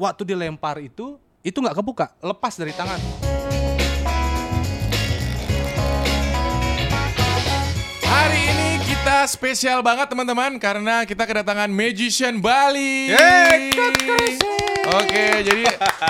waktu dilempar itu itu nggak kebuka, lepas dari tangan. Hari ini kita spesial banget teman-teman karena kita kedatangan Magician Bali. Yeay, Oke, jadi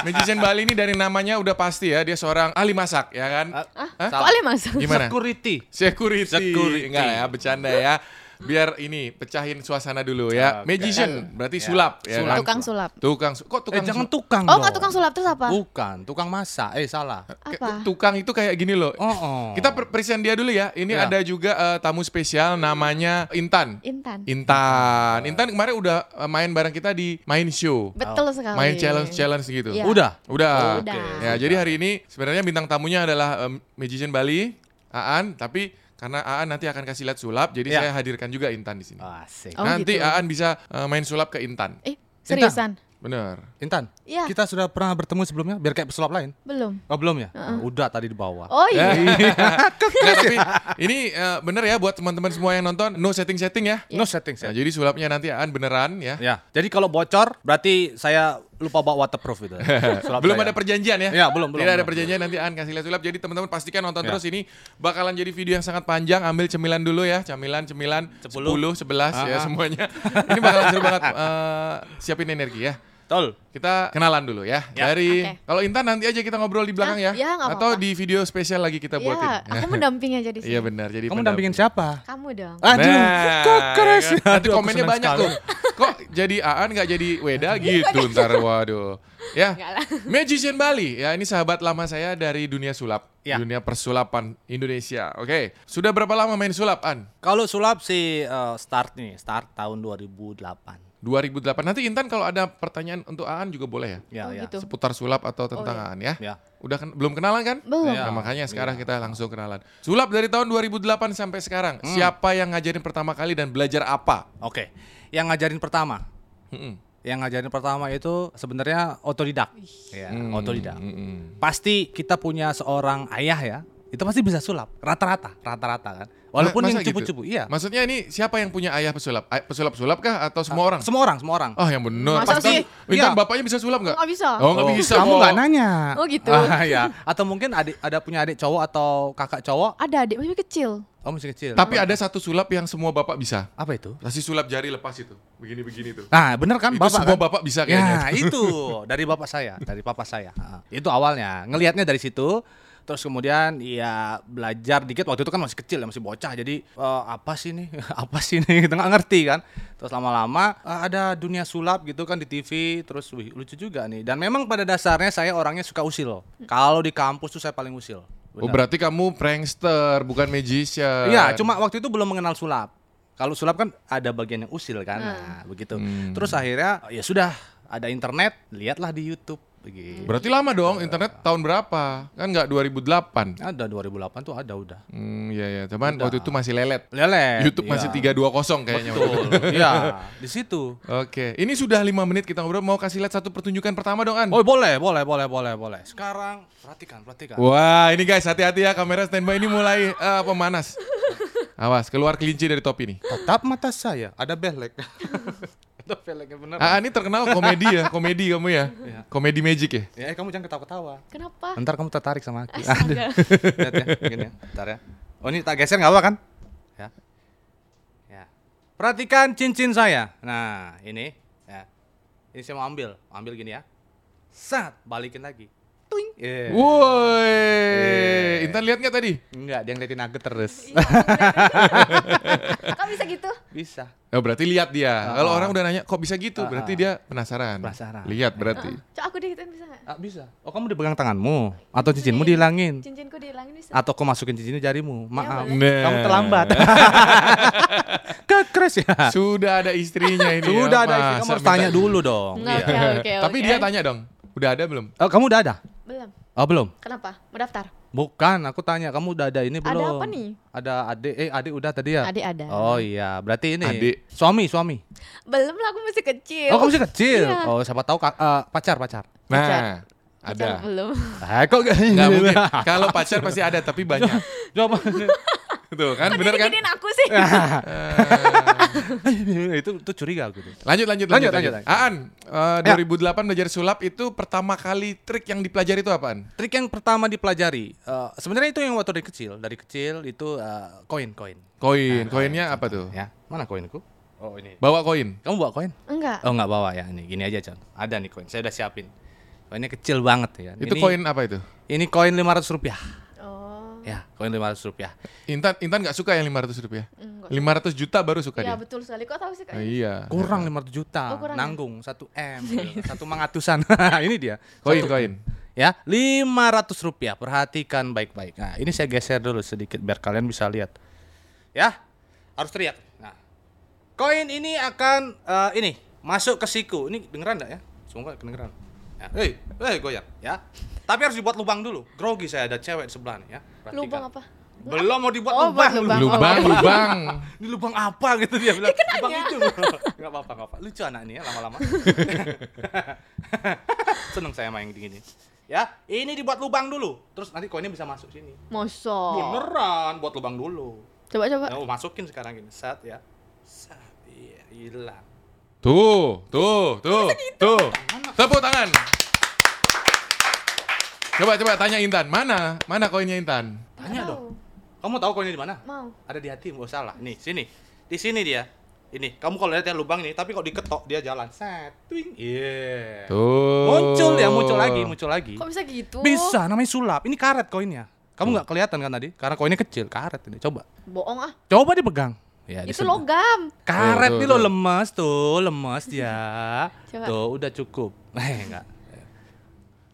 Magician Bali ini dari namanya udah pasti ya dia seorang ahli masak ya kan? Ah, Hah? kok Ale masuk? Gimana? Security. Security. Security. Enggak ya, bercanda ya. Biar ini pecahin suasana dulu ya. Oke. Magician berarti sulap ya Sulap. kan? Tukang sulap. Tukang su- kok Eh tukang jangan sulap? tukang Oh, dong. nggak tukang sulap terus apa? Bukan, tukang masak. Eh salah. Apa? Tukang itu kayak gini loh. Oh, oh. Kita per- present dia dulu ya. Ini Ya. ada juga eh, tamu spesial namanya Intan. Intan. Intan. Intan kemarin udah eh, main bareng kita di main show. Betul sekali. Main challenge-challenge gitu. Iya. Udah. Udah. Udah. Ya, jadi hari ini sebenarnya bintang tamunya adalah em, Magician Bali, Aan, tapi karena Aan nanti akan kasih lihat sulap, jadi Ya. saya hadirkan juga Intan di sini. Asik. Oh, nanti gitu. Aan bisa eh, main sulap ke Intan. Eh, seriusan? Bener. Intan, Iya. kita sudah pernah bertemu sebelumnya biar kayak pesulap lain. Belum. Oh belum ya? Udah tadi di bawah. Oh iya. Nggak, tapi ini eh, bener ya buat teman-teman semua yang nonton, no setting-setting ya. No setting Nah, jadi sulapnya nanti Aan beneran ya. Ya, jadi kalau bocor berarti saya lupa bawa waterproof itu. Sulap belum saya. ada perjanjian ya? Ya, belum, belum, Tidak ada belum. perjanjian nanti Aan kasih lihat sulap. Jadi teman-teman pastikan nonton Ya. terus ini bakalan jadi video yang sangat panjang. Ambil cemilan dulu ya, cemilan, 10, Sepuluh. 11 ya Ah, semuanya. ini bakalan seru banget. Eh, siapin energi ya. Betul. Kita kenalan dulu ya. Ya. Dari Oke. kalau Intan nanti aja kita ngobrol di belakang Ah, ya. ya, nggak Atau apa-apa. di video spesial lagi kita buatin. Iya, aku mendamping aja di sini. Iya benar. Jadi Kamu pendamping. dampingin siapa? Kamu dong. Aduh, Nah, kok keras. ya kan? Nanti Aduh, aku komennya banyak sekali. tuh. Kok jadi Aan nggak jadi Weda gitu ntar waduh. Ya. Magician Bali. Ya ini sahabat lama saya dari dunia sulap. Ya. Dunia persulapan Indonesia. Oke. Sudah berapa lama main sulap, An? Kalau sulap sih eh, start nih, start tahun 2008. 2008. Nanti Intan kalau ada pertanyaan untuk Aan juga boleh ya? Ya, Oh, ya. gitu. Seputar sulap atau tentang iya. Aan ya? Ya. Udah ken- belum kenalan kan? Belum. Ya. Nah, makanya sekarang kita langsung kenalan. Sulap dari tahun 2008 sampai sekarang. Siapa yang ngajarin pertama kali dan belajar apa? Oke. Yang ngajarin pertama. Mm-mm. Yang ngajarin pertama itu sebenarnya otodidak. Ya, Hmm, otodidak. mm-mm. Pasti kita punya seorang ayah ya. Itu pasti bisa sulap. Rata-rata, rata-rata kan. Walaupun Ma- yang masa gitu? cupu-cupu, iya. Maksudnya ini siapa yang punya ayah pesulap? Ay- Pesulap-sulap kah atau semua orang? Semua orang, semua orang. Oh yang benar. Masa Pasti. Iya. bapaknya bisa sulap nggak? Nggak bisa. Oh nggak Oh, bisa. Kamu kok. nggak nanya. Oh gitu. Ah, ya. Atau mungkin adik ada punya adik cowok atau kakak cowok? Ada adik masih kecil. Oh masih kecil. Tapi ada satu sulap yang semua bapak bisa. apa itu? Kasih sulap jari lepas itu. Begini-begini tuh. Nah, bener kan itu bapak semua kan? bapak bisa kayaknya. Ya, itu dari bapak saya, dari papa saya. Ah, Itu awalnya. Ngelihatnya dari situ. Terus kemudian ya belajar dikit waktu itu kan masih kecil ya masih bocah jadi eh, apa sih nih apa sih nih kita nggak ngerti kan terus lama-lama eh, ada dunia sulap gitu kan di TV terus wih lucu juga nih dan memang pada dasarnya saya orangnya suka usil kalau di kampus tuh saya paling usil Oh Benar. berarti kamu prankster bukan magician. Iya, cuma waktu itu belum mengenal sulap. Kalau sulap kan ada bagian yang usil kan, nah, begitu. Hmm. Terus akhirnya ya sudah ada internet, lihatlah di YouTube. Begitu. Berarti lama dong internet tahun berapa? Kan nggak 2008. Ada 2008 tuh ada udah. Hmm, iya ya. Cuman Udah. waktu itu masih lelet. Lelet. YouTube iya. masih 320 kayaknya. waktu itu. Betul. Iya, di situ. Oke, ini sudah lima menit kita ngobrol. Mau kasih lihat satu pertunjukan pertama dong, An? Oh, boleh, boleh, boleh, boleh, boleh. Sekarang perhatikan, perhatikan. Wah, ini guys, hati-hati ya kamera standby ini mulai eh, pemanas. Awas, keluar kelinci dari topi nih. Tatap mata saya, ada belek. beleknya bener. Ah, ini terkenal komedi ya, komedi kamu ya. Iya. Komedi magic ya. Ya, eh, kamu jangan ketawa-ketawa. Kenapa? Ntar kamu tertarik sama aku. Astaga. Lihat ya, gini ya. Bentar ya. Oh ini tak geser nggak apa kan? Ya. Ya. Perhatikan cincin saya. Nah ini. Ya. Ini saya mau ambil. Ambil gini ya. Sat. Balikin lagi. Tuing. Yeah. Woi, Intan lihat nggak tadi? Enggak, dia ngeliatin aku terus. Kok bisa gitu? Bisa. Oh, berarti lihat dia. Ah. Kalau orang udah nanya, kok bisa gitu? Ah, Berarti ah. dia penasaran. Penasaran. Lihat berarti. Cok aku deh bisa nggak? Ah, bisa. Oh kamu dipegang tanganmu atau cincinmu dihilangin Cincinku dihilangin bisa. atau kau masukin cincinnya jarimu. Maaf. boleh. Nah. Kamu terlambat. Kekres ya. Sudah ada istrinya ini. Sudah ya, ada istri. Kamu harus tanya dulu dong. Iya. Oke, oke, Tapi oke. dia tanya dong, udah ada belum? Oh, kamu udah ada? Belum. Oh belum. Kenapa? Mau daftar? Bukan, aku tanya kamu udah ada ini Ada belum? apa nih? Ada adik, eh adik udah tadi ya? Adik ada. Oh iya, berarti ini Adik. suami suami. Belum lah, aku masih kecil. Oh kamu masih kecil. Iya. Oh siapa tahu kak- eh, pacar pacar. Nah, Pacar ada. Belum. Eh kok gak? Nggak mungkin. Kalau pacar pasti ada, tapi banyak. Coba. Tuh kan, Kok bener kan? aku sih? itu itu curiga aku tuh. Lanjut, lanjut, Lanjut, lanjut. lanjut. Aan, eh, Ya. 2008 belajar sulap itu pertama kali trik yang dipelajari itu apaan? Trik yang pertama dipelajari, eh, sebenarnya itu yang waktu dari kecil, dari kecil itu eh, koin koin. Koin, koinnya apa tuh? Ya, mana koinku? Oh ini. Bawa koin. Kamu bawa koin? Enggak. Oh nggak bawa ya, ini gini aja Con. Ada nih koin, saya udah siapin. Koinnya kecil banget ya. Itu koin apa itu? Ini koin 500 rupiah. Ya, koin 500 rupiah. Intan, Intan nggak suka yang 500 rupiah. Enggak. 500 juta baru suka Ya dia. betul sekali. Kok tahu sih kak? Ah, iya. Kurang 500 juta, Oh, kurang ya? nanggung 1 M, gitu. satu mangatusan. ini dia. Koin, Satu- koin. Ya, 500 rupiah. Perhatikan baik-baik. Nah, ini saya geser dulu sedikit biar kalian bisa lihat. Ya, harus teriak. Nah, koin ini akan eh, ini masuk ke siku. Ini dengeran enggak ya? Semoga kedengeran. Ya, hei, hei goyang, ya. Tapi harus dibuat lubang dulu. Grogi saya ada cewek di sebelah nih ya. Perhatikan. Lubang apa? Belum mau dibuat Oh, lubang. lubang. Lubang, lubang. Ini lubang apa gitu dia bilang. lubang itu. Enggak apa-apa, enggak apa. Lucu anak ini ya lama-lama. Seneng saya main gini. Ya, ini dibuat lubang dulu. Terus nanti koinnya bisa masuk sini. Mosok. Beneran, buat lubang dulu. Coba coba. Oh, masukin sekarang gini. Sat ya. Sat. Iya, hilang. Tuh, tuh, tuh, tuh. Tepuk tangan. Coba, coba tanya Intan. Mana? Mana koinnya Intan? Tanya dong. Kamu tahu koinnya di mana? Mau. Ada di hati, enggak salah. Nih, sini. Di sini dia. Ini, kamu kalau lihat ya lubang ini, tapi kalau diketok dia jalan. Set. Twing. Iya. Tuh. Muncul ya, muncul lagi, muncul lagi. Kok bisa gitu? Bisa, namanya sulap. Ini karet koinnya. Kamu nggak kelihatan kan tadi? Karena koinnya kecil, karet ini. Coba. Bohong ah. Coba dipegang. Ya, Itu logam. Karet nih lo lemas tuh, lemas dia. Coba. Tuh, udah cukup. Eh, enggak.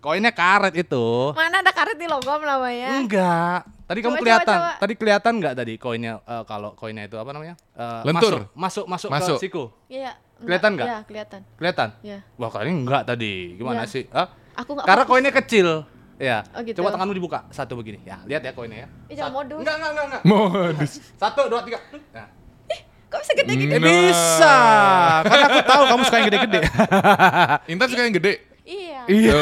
Koinnya karet itu. Mana ada karet di logam namanya? Enggak. Tadi kamu Coba, kelihatan. coba, coba. Tadi kelihatan nggak tadi koinnya eh, kalau koinnya itu apa namanya? Eh, Lentur. Masuk, masuk, masuk, Masuk. ke siku. Iya. Kelihatan nggak? Iya, kelihatan. Kelihatan? Iya. Wah, kali enggak tadi. Gimana Iya. sih? Hah? Aku Karena fokus. koinnya kecil. Ya. Oh, gitu. Coba tanganmu dibuka. Satu begini. Ya, lihat ya koinnya ya. Ih, jangan modus. Enggak, enggak, enggak, enggak. Modus. Satu, dua, tiga. Nah. Kok bisa gede gitu? Eh, Nah. bisa. Karena aku tahu kamu suka yang gede-gede. Intan suka yang gede. Iya. Iya.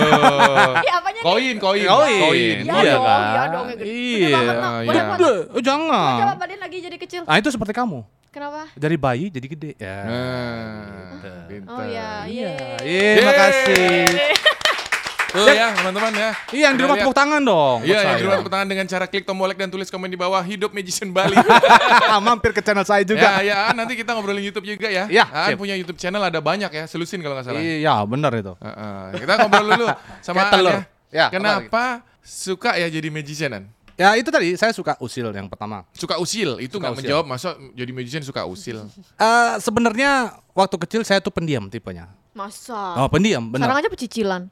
Iya, apanya nih? Koin, koin, Koin. Iya Iya dong, kan? iya dong, yang gede. Gede Iya. Iya. Mak? Gede. Oh, Coba jangan. badan lagi jadi kecil. Ah, itu seperti kamu. Kenapa? Dari bayi jadi gede. Ya. Nah, pintar. Oh iya, Iya. iya. Iya, makasih. Tuh ya, teman-teman ya. Iya, yang di rumah tepuk tangan dong. Iya, yang di rumah tepuk tangan dengan cara klik tombol like dan tulis komen di bawah hidup magician Bali. Mampir ke channel saya juga. ya, ya, nanti kita ngobrolin YouTube juga ya. Iya, siap. punya YouTube channel ada banyak ya, selusin kalau nggak salah. Iya, benar itu. Heeh. Kita ngobrol dulu sama telur. ya. Kenapa suka ya jadi magicianan? Ya, itu tadi saya suka usil yang pertama. Suka usil, itu nggak menjawab masa jadi magician suka usil. Eh, sebenarnya waktu kecil saya tuh pendiam tipenya. Masa? Oh, pendiam, Sekarang benar. aja pecicilan.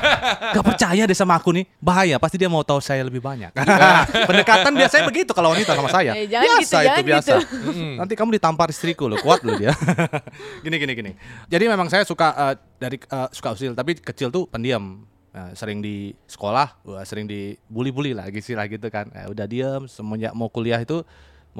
Gak percaya deh sama aku nih. Bahaya, pasti dia mau tahu saya lebih banyak. Pendekatan biasanya begitu kalau wanita sama saya. Eh, jangan biasa gitu, itu biasa. gitu. Nanti kamu ditampar istriku loh, kuat loh dia. gini gini gini. Jadi memang saya suka eh, dari eh, suka usil, tapi kecil tuh pendiam. Nah, sering di sekolah, wah, sering dibully-bully lah, gitu lah gitu kan. Eh, udah diam, semenjak mau kuliah itu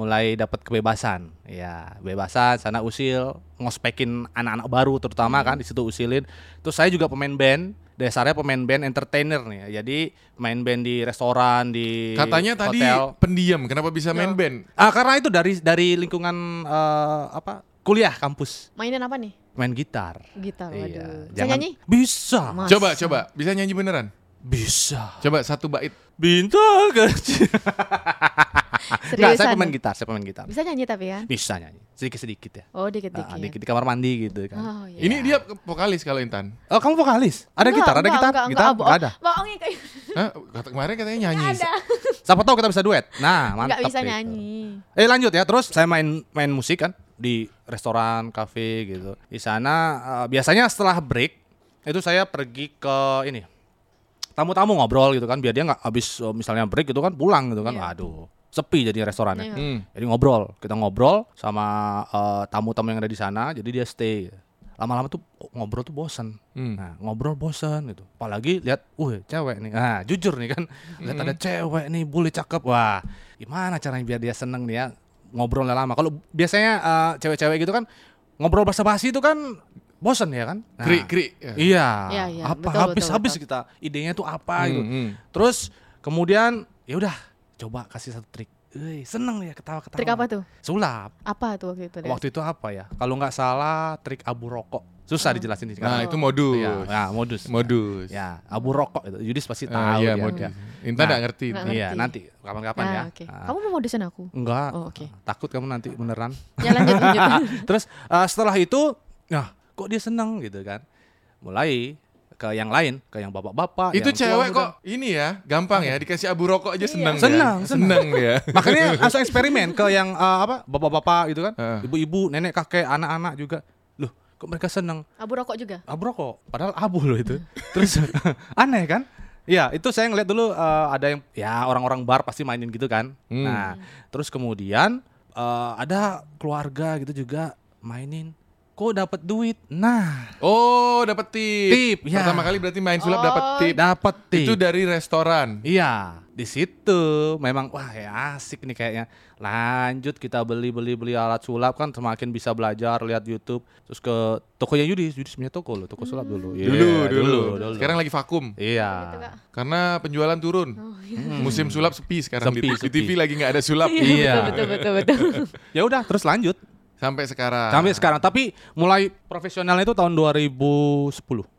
mulai dapat kebebasan. Ya, bebasan sana usil, ngospekin anak-anak baru terutama kan di situ usilin. Terus saya juga pemain band, dasarnya pemain band entertainer nih. ya. Jadi main band di restoran, di Katanya tadi hotel. pendiam, kenapa bisa main band? Ah, karena itu dari dari lingkungan eh, apa? Kuliah kampus, Mainin apa nih? main gitar. Gitar, waduh. Iya. Bisa Jangan- nyanyi? Bisa. Mas. Coba, coba, bisa nyanyi beneran? Bisa. Coba satu bait. Bintang kecil. Enggak, Seriusan? saya pemain gitar, saya pemain gitar. Bisa nyanyi tapi kan? Bisa nyanyi, sedikit-sedikit ya. Oh, dikit-dikit. dikit di kamar mandi gitu kan. Oh, iya. Ini dia vokalis kalau Intan. Oh, kamu vokalis? Ada Enggak, gitar, ada enggak, gitar, enggak, gitar, enggak, enggak ada. Bohongin kayak Hah? Kata kemarin katanya nyanyi. Enggak ada. Siapa tahu kita bisa duet. Nah, mantap. Enggak bisa nyanyi. Eh lanjut ya, terus saya main main musik kan di restoran, kafe gitu. Di sana eh, biasanya setelah break itu saya pergi ke ini tamu-tamu ngobrol gitu kan, biar dia nggak habis eh, misalnya break gitu kan pulang gitu kan. Iya. Aduh, sepi jadi restorannya. Iya. Hmm. Jadi ngobrol, kita ngobrol sama eh, tamu-tamu yang ada di sana, jadi dia stay. Lama-lama tuh ngobrol tuh bosan. Hmm. Nah, ngobrol bosan gitu. Apalagi lihat, uh, cewek nih. Nah, jujur nih kan, lihat ada cewek nih, boleh cakep. Wah, gimana caranya biar dia seneng nih ya ngobrolnya lama. Kalau biasanya eh, cewek-cewek gitu kan ngobrol basa-basi itu kan bosan ya kan? Nah, Kri, kri. Ya. Iya. Iya, iya, Apa betul, habis-habis betul, kita idenya tuh apa gitu. Hmm, hmm. Terus kemudian ya udah coba kasih satu trik. "Wih, seneng ya ketawa-ketawa. Trik apa tuh? Sulap. Apa tuh waktu itu? Waktu itu apa ya? Kalau nggak salah trik abu rokok. Susah dijelasin di Nah, itu modus. Iya, ya, modus. Modus. Ya, abu rokok itu. Yudis pasti Ah, tahu iya, dia. modus. dia. Intan Nah, nggak ngerti. Nggak Iya, ngerti. nanti kapan-kapan Ah, ya. oke. Ah. Kamu mau modusin aku? Enggak. Oh, oke. Takut kamu nanti beneran. Ya lanjut lanjut. Terus eh, setelah itu, nah kok dia seneng gitu kan? Mulai ke yang lain, ke yang bapak-bapak. Itu yang cewek kok ini ya, gampang ya dikasih abu rokok aja Iya. seneng ya. Senang, seneng ya. Makanya langsung eksperimen ke yang eh, apa bapak-bapak gitu kan, ibu-ibu, nenek, kakek, anak-anak juga. Loh, kok mereka seneng? Abu rokok juga. Abu rokok, padahal abu loh itu. Terus aneh kan? Ya itu saya ngeliat dulu eh, ada yang ya orang-orang bar pasti mainin gitu kan. Hmm. Nah terus kemudian eh, ada keluarga gitu juga mainin. Kok dapat duit? Nah Oh, dapat tip. Tip, ya. Pertama kali berarti main sulap Oh. dapat tip. dapat tip. Itu dari restoran. Iya, di situ memang wah ya asik nih kayaknya. Lanjut kita beli beli beli alat sulap kan semakin bisa belajar lihat YouTube. Terus ke tokonya Yudis, Yudis punya toko loh, toko sulap dulu. Iya, Dulu, dulu, dulu. Sekarang lagi vakum. Iya. Gitu, Kak. Karena penjualan turun. Oh, iya. Musim sulap sepi sekarang Sepi, di, di sepi. TV lagi nggak ada sulap Iya. Betul betul betul. betul. Ya udah, terus lanjut sampai sekarang. sampai sekarang. Tapi mulai profesionalnya itu tahun 2010.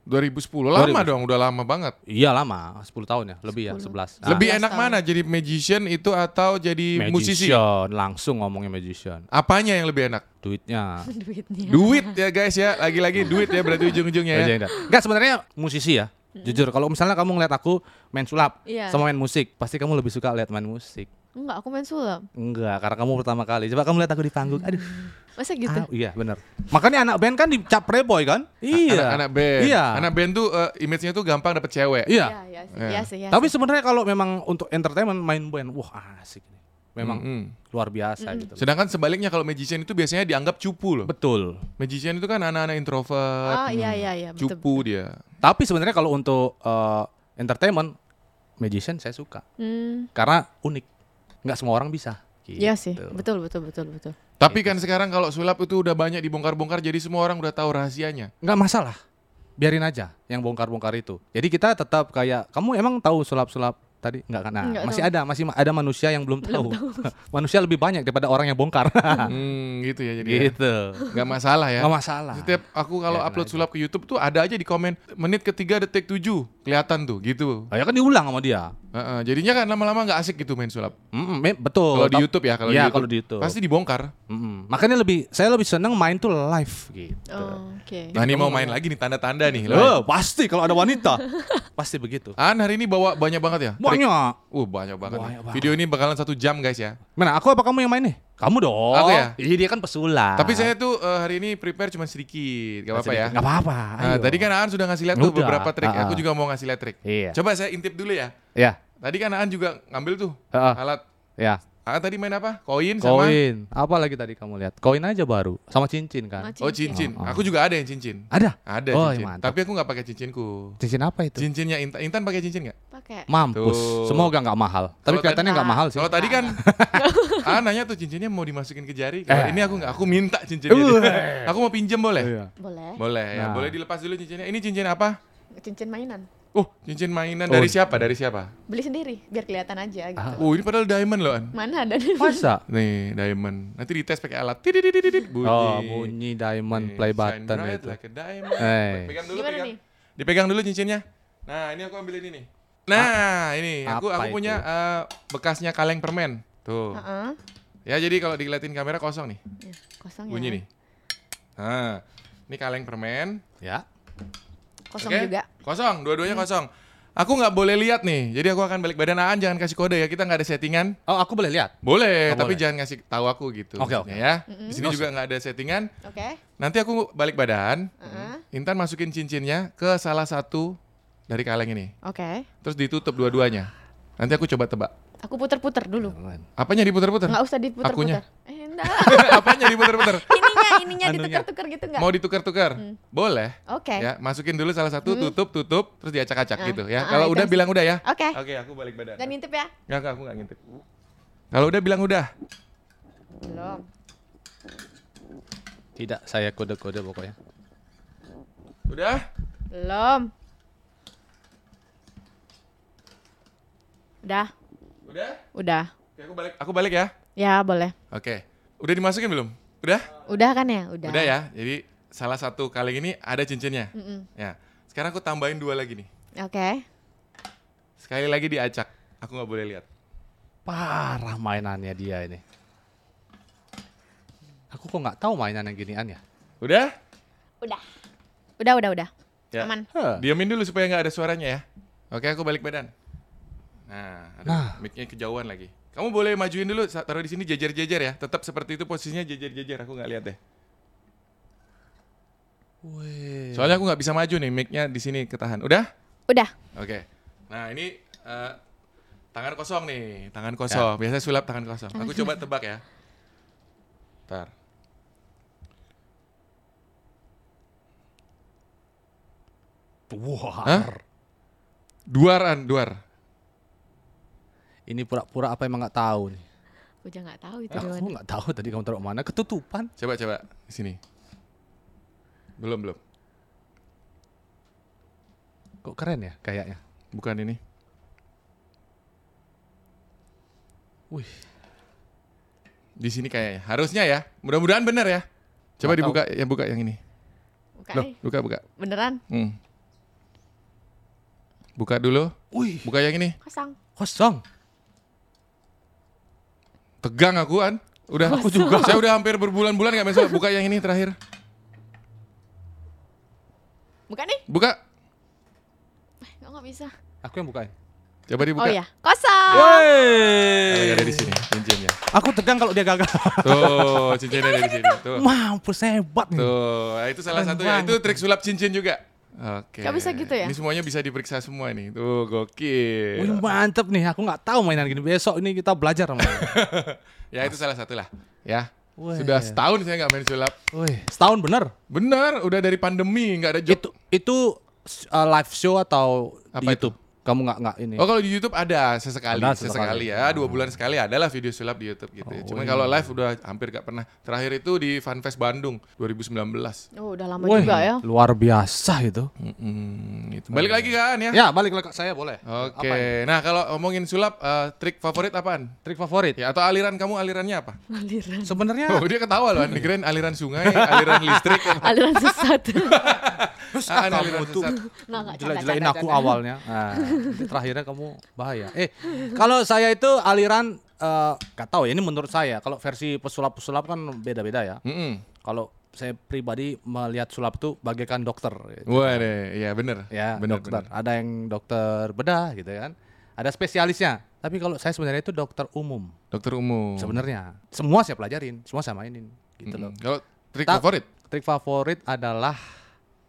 2010 lama 2010. dong, udah lama banget. Iya lama, 10 tahun ya, lebih ya, 11. 10. Nah, Lebih 11 enak tahun. mana jadi magician itu atau jadi musisi? magician, langsung ngomongnya magician. Apanya yang lebih enak? Duitnya. Duitnya. Duit ya guys ya, lagi-lagi duit ya berarti ujung-ujungnya ya. Enggak sebenarnya musisi ya. Jujur kalau misalnya kamu ngeliat aku main sulap Iya. sama main musik, pasti kamu lebih suka lihat main musik. Enggak, aku main sulap. Enggak, karena kamu pertama kali. Coba kamu lihat aku di panggung. Aduh. Masa gitu? ah, iya bener Makanya anak band kan dicap playboy kan? Iya. Anak-anak band. Iya. Anak band tuh eh, image-nya tuh gampang dapet cewek. Iya. Iya, iya sih. Iya. Iya sih, iya Tapi sebenarnya kalau memang untuk entertainment main band, wah asik nih. Memang Mm-mm. luar biasa gitu. Sedangkan sebaliknya kalau magician itu biasanya dianggap cupu loh. Betul. Magician itu kan anak-anak introvert, Oh, iya iya iya, betul. cupu dia. Tapi sebenarnya kalau untuk eh, entertainment, magician saya suka Hmm, karena unik. Nggak semua orang bisa. iya sih. Gitu. Betul betul betul betul. Tapi kan sekarang kalau sulap itu udah banyak dibongkar-bongkar jadi semua orang udah tahu rahasianya. nggak masalah biarin aja yang bongkar-bongkar itu jadi kita tetap kayak kamu emang tahu sulap-sulap tadi nggak kan nah, Nggak masih tahu. ada masih ma- ada manusia yang belum tahu manusia lebih banyak daripada orang yang bongkar hmm, gitu ya jadi. ya. gitu Nggak masalah ya. nggak masalah Setiap aku kalau Biarin upload aja. sulap ke YouTube tuh ada aja di komen menit ketiga detik tujuh kelihatan tuh gitu. Oh, ya kan diulang sama dia Heeh, jadinya kan lama-lama nggak asik gitu main sulap. Mm-mm, me- betul Kalau di YouTube ya, kalau Iya, di YouTube, kalau di YouTube. pasti dibongkar. Mm-mm. makanya lebih saya lebih seneng main tuh live gitu Oh, Oke. Nah ini mau main lagi nih tanda-tanda nih. Oh, pasti kalau ada wanita pasti begitu An hari ini bawa banyak banget ya? Banyak Uh banyak banget. Banyak banget. Video ini bakalan satu jam guys ya. mana aku apa kamu yang main nih kamu dong Aku ya? iya dia kan pesulap Tapi saya tuh eh, hari ini prepare cuma sedikit, gak apa-apa ya. nggak apa-apa ayo. tadi kan Aan sudah ngasih lihat tuh Udah, beberapa trik. ah, Aku ah. juga mau ngasih lihat trik. iya Coba saya intip dulu ya. ya Tadi kan Aan juga ngambil tuh Heeh. alat. ya Aan tadi main apa? Koin sama Koin. Apa lagi tadi kamu lihat? Koin aja baru. Sama cincin kan? Sama Oh cincin. Oh, oh. Aku juga ada yang cincin. Ada. Ada Oh, cincin. mantap. Tapi aku nggak pakai cincinku. Cincin apa itu? Cincinnya Intan. Intan pakai cincin nggak? Pakai. Mampus. Tuh. Semoga nggak mahal. Tapi Kalau kelihatannya nggak mahal sih. Kalau tadi kan Aan nanya tuh cincinnya mau dimasukin ke jari. Kalau Eh. ini aku nggak. Aku minta cincinnya. aku mau pinjem boleh? Iya. Boleh. Boleh ya. Nah. Boleh dilepas dulu cincinnya. Ini cincin apa? Cincin mainan. Oh, cincin mainan Oh. dari siapa? Dari siapa? Beli sendiri biar kelihatan aja gitu. Ah. Oh, ini padahal diamond loh, An. Mana ada? Masa? Nih, diamond. Nanti dites pakai alat. Tidididididid, bunyi. Oh, bunyi diamond Nih, play shine button bright itu. like a diamond. Eh. Pegang dulu, Gimana pegang. nih? Dipegang dulu cincinnya. Nah, ini aku ambil ini nih. Nah, ini aku apa aku itu? punya eh, bekasnya kaleng permen. Tuh. Heeh. Ya, jadi kalau diliatin kamera kosong nih. Ya, kosong ya. Bunyi nih. Nah, ini kaleng permen. Ya. Kosong Oke? juga. Kosong, dua-duanya kosong. Aku nggak boleh lihat nih. Jadi aku akan balik badan Aan jangan kasih kode ya. Kita nggak ada settingan. Oh, aku boleh lihat. Boleh, Oh, tapi boleh. jangan ngasih tahu aku gitu. Oke, maksudnya oke. Ya. Di sini juga nggak ada settingan. Oke. Nanti aku balik badan. Heeh. Intan masukin cincinnya ke salah satu dari kaleng ini. Oke. Terus ditutup dua-duanya. Nanti aku coba tebak. Aku puter-puter dulu. Apanya diputer-puter? Enggak usah diputer-puter. Akunya. Eh, enggak. Apanya diputer-puter? ininya, ininya Anunya. ditukar-tukar gitu enggak? Mau ditukar-tukar? Boleh. Oke. Ya, masukin dulu salah satu, tutup, tutup, terus diacak-acak Ah, gitu ya. ah, Kalau udah bilang udah ya. Oke. Oke, aku balik badan. Dan ngintip ya? Enggak, enggak, aku enggak ngintip. Kalau udah bilang udah. Belum. Tidak, saya kode-kode pokoknya. Udah? Belum. Udah. Udah? Udah. Oke, aku balik. Aku balik ya. Ya boleh. Oke. Udah dimasukin belum? Udah? Udah kan ya? Udah. Udah ya. Jadi salah satu kaleng ini ada cincinnya. Mm-mm. Ya. Sekarang aku tambahin dua lagi nih. Oke. Sekali lagi diacak. Aku nggak boleh lihat. Parah mainannya dia ini. Aku kok nggak tahu mainan yang ginian ya? Udah? Udah. Udah, udah, udah. Ya. Aman. Huh. Diamin dulu supaya nggak ada suaranya ya. Oke, aku balik badan. Nah, ada Nah. mic-nya kejauhan lagi. Kamu boleh majuin dulu, taruh di sini jejer-jejer ya. Tetap seperti itu posisinya jejer-jejer. Aku nggak lihat deh. Wih. Soalnya aku nggak bisa maju nih, mic-nya di sini ketahan. Udah? Udah. Oke. Nah, ini eh, tangan kosong nih, tangan kosong. Biasanya sulap tangan kosong. Aku coba tebak ya. Ntar. Wah. Hah? Duaran, duar. Ini pura-pura apa emang nggak tahu nih? Aku juga nggak tahu itu Aku doang. nggak tahu tadi kamu taruh mana. Ketutupan. Coba coba di sini. Belum belum. Kok keren ya kayaknya? Bukan ini. Wih. Di sini kayaknya. Harusnya ya. Mudah-mudahan benar ya. Coba tahu. dibuka yang buka yang ini. Buka, Loh, buka buka. Beneran? Hmm. Buka dulu. Wih. Buka yang ini. Kosong. Kosong. Tegang aku kan. Udah aku juga. Saya udah hampir berbulan-bulan nggak masuk. Buka yang ini terakhir. Buka nih? Buka. Eh, bisa? Aku yang bukain. Coba dibuka. Oh ya, kosong. Kalau ada di sini cincinnya. Aku tegang kalau dia gagal. Tuh, cincinnya ada di sini. Tuh. Mampus hebat nih. Tuh, nah, itu salah Keren satu ya. Itu trik sulap cincin juga. Oke. Nggak bisa gitu ya? Ini semuanya bisa diperiksa semua nih. Tuh, gokil. Wih, mantep nih. Aku nggak tahu mainan gini. Besok ini kita belajar sama. Ya itu salah satu lah. Ya. Wih. Sudah setahun saya nggak main sulap. Wih, setahun bener. Benar, udah dari pandemi nggak ada job. Itu itu uh, live show atau Apa di YouTube? Kamu nggak nggak ini? Oh kalau di YouTube ada sesekali, Ada sesekali, sesekali. ya dua bulan sekali adalah video sulap di YouTube gitu. Oh, Cuman iya. kalau live udah hampir gak pernah. Terakhir itu di Funfest Bandung 2019. Oh, udah lama Wih, juga ya. luar biasa itu. Mm-mm, gitu. Balik lagi kan ya? Ya, balik lagi ke saya boleh. Oke. Apa ini? Nah kalau ngomongin sulap, eh, trik favorit apaan? Trik favorit? Ya atau aliran kamu alirannya apa? Aliran. Sebenarnya Oh dia ketawa loh, dikirain aliran sungai, aliran listrik. Aliran sesat. Ah, kamu tuh nggak, jelek-jelekin canda, aku awalnya. Nah, terakhirnya kamu bahaya. Eh, kalau saya itu aliran eh gak tahu ya ini menurut saya. Kalau versi pesulap-pesulap kan beda-beda ya. Mm-mm. Kalau saya pribadi melihat sulap itu bagaikan dokter. gitu. Wah deh, iya bener. Ya, bener, dokter. bener. Ada yang dokter bedah gitu kan. Ada spesialisnya. Tapi kalau saya sebenarnya itu dokter umum Dokter umum. sebenarnya. Semua saya pelajarin, semua saya mainin gitu Mm-mm. loh. Kalau trik Ta- favorit? Trik favorit adalah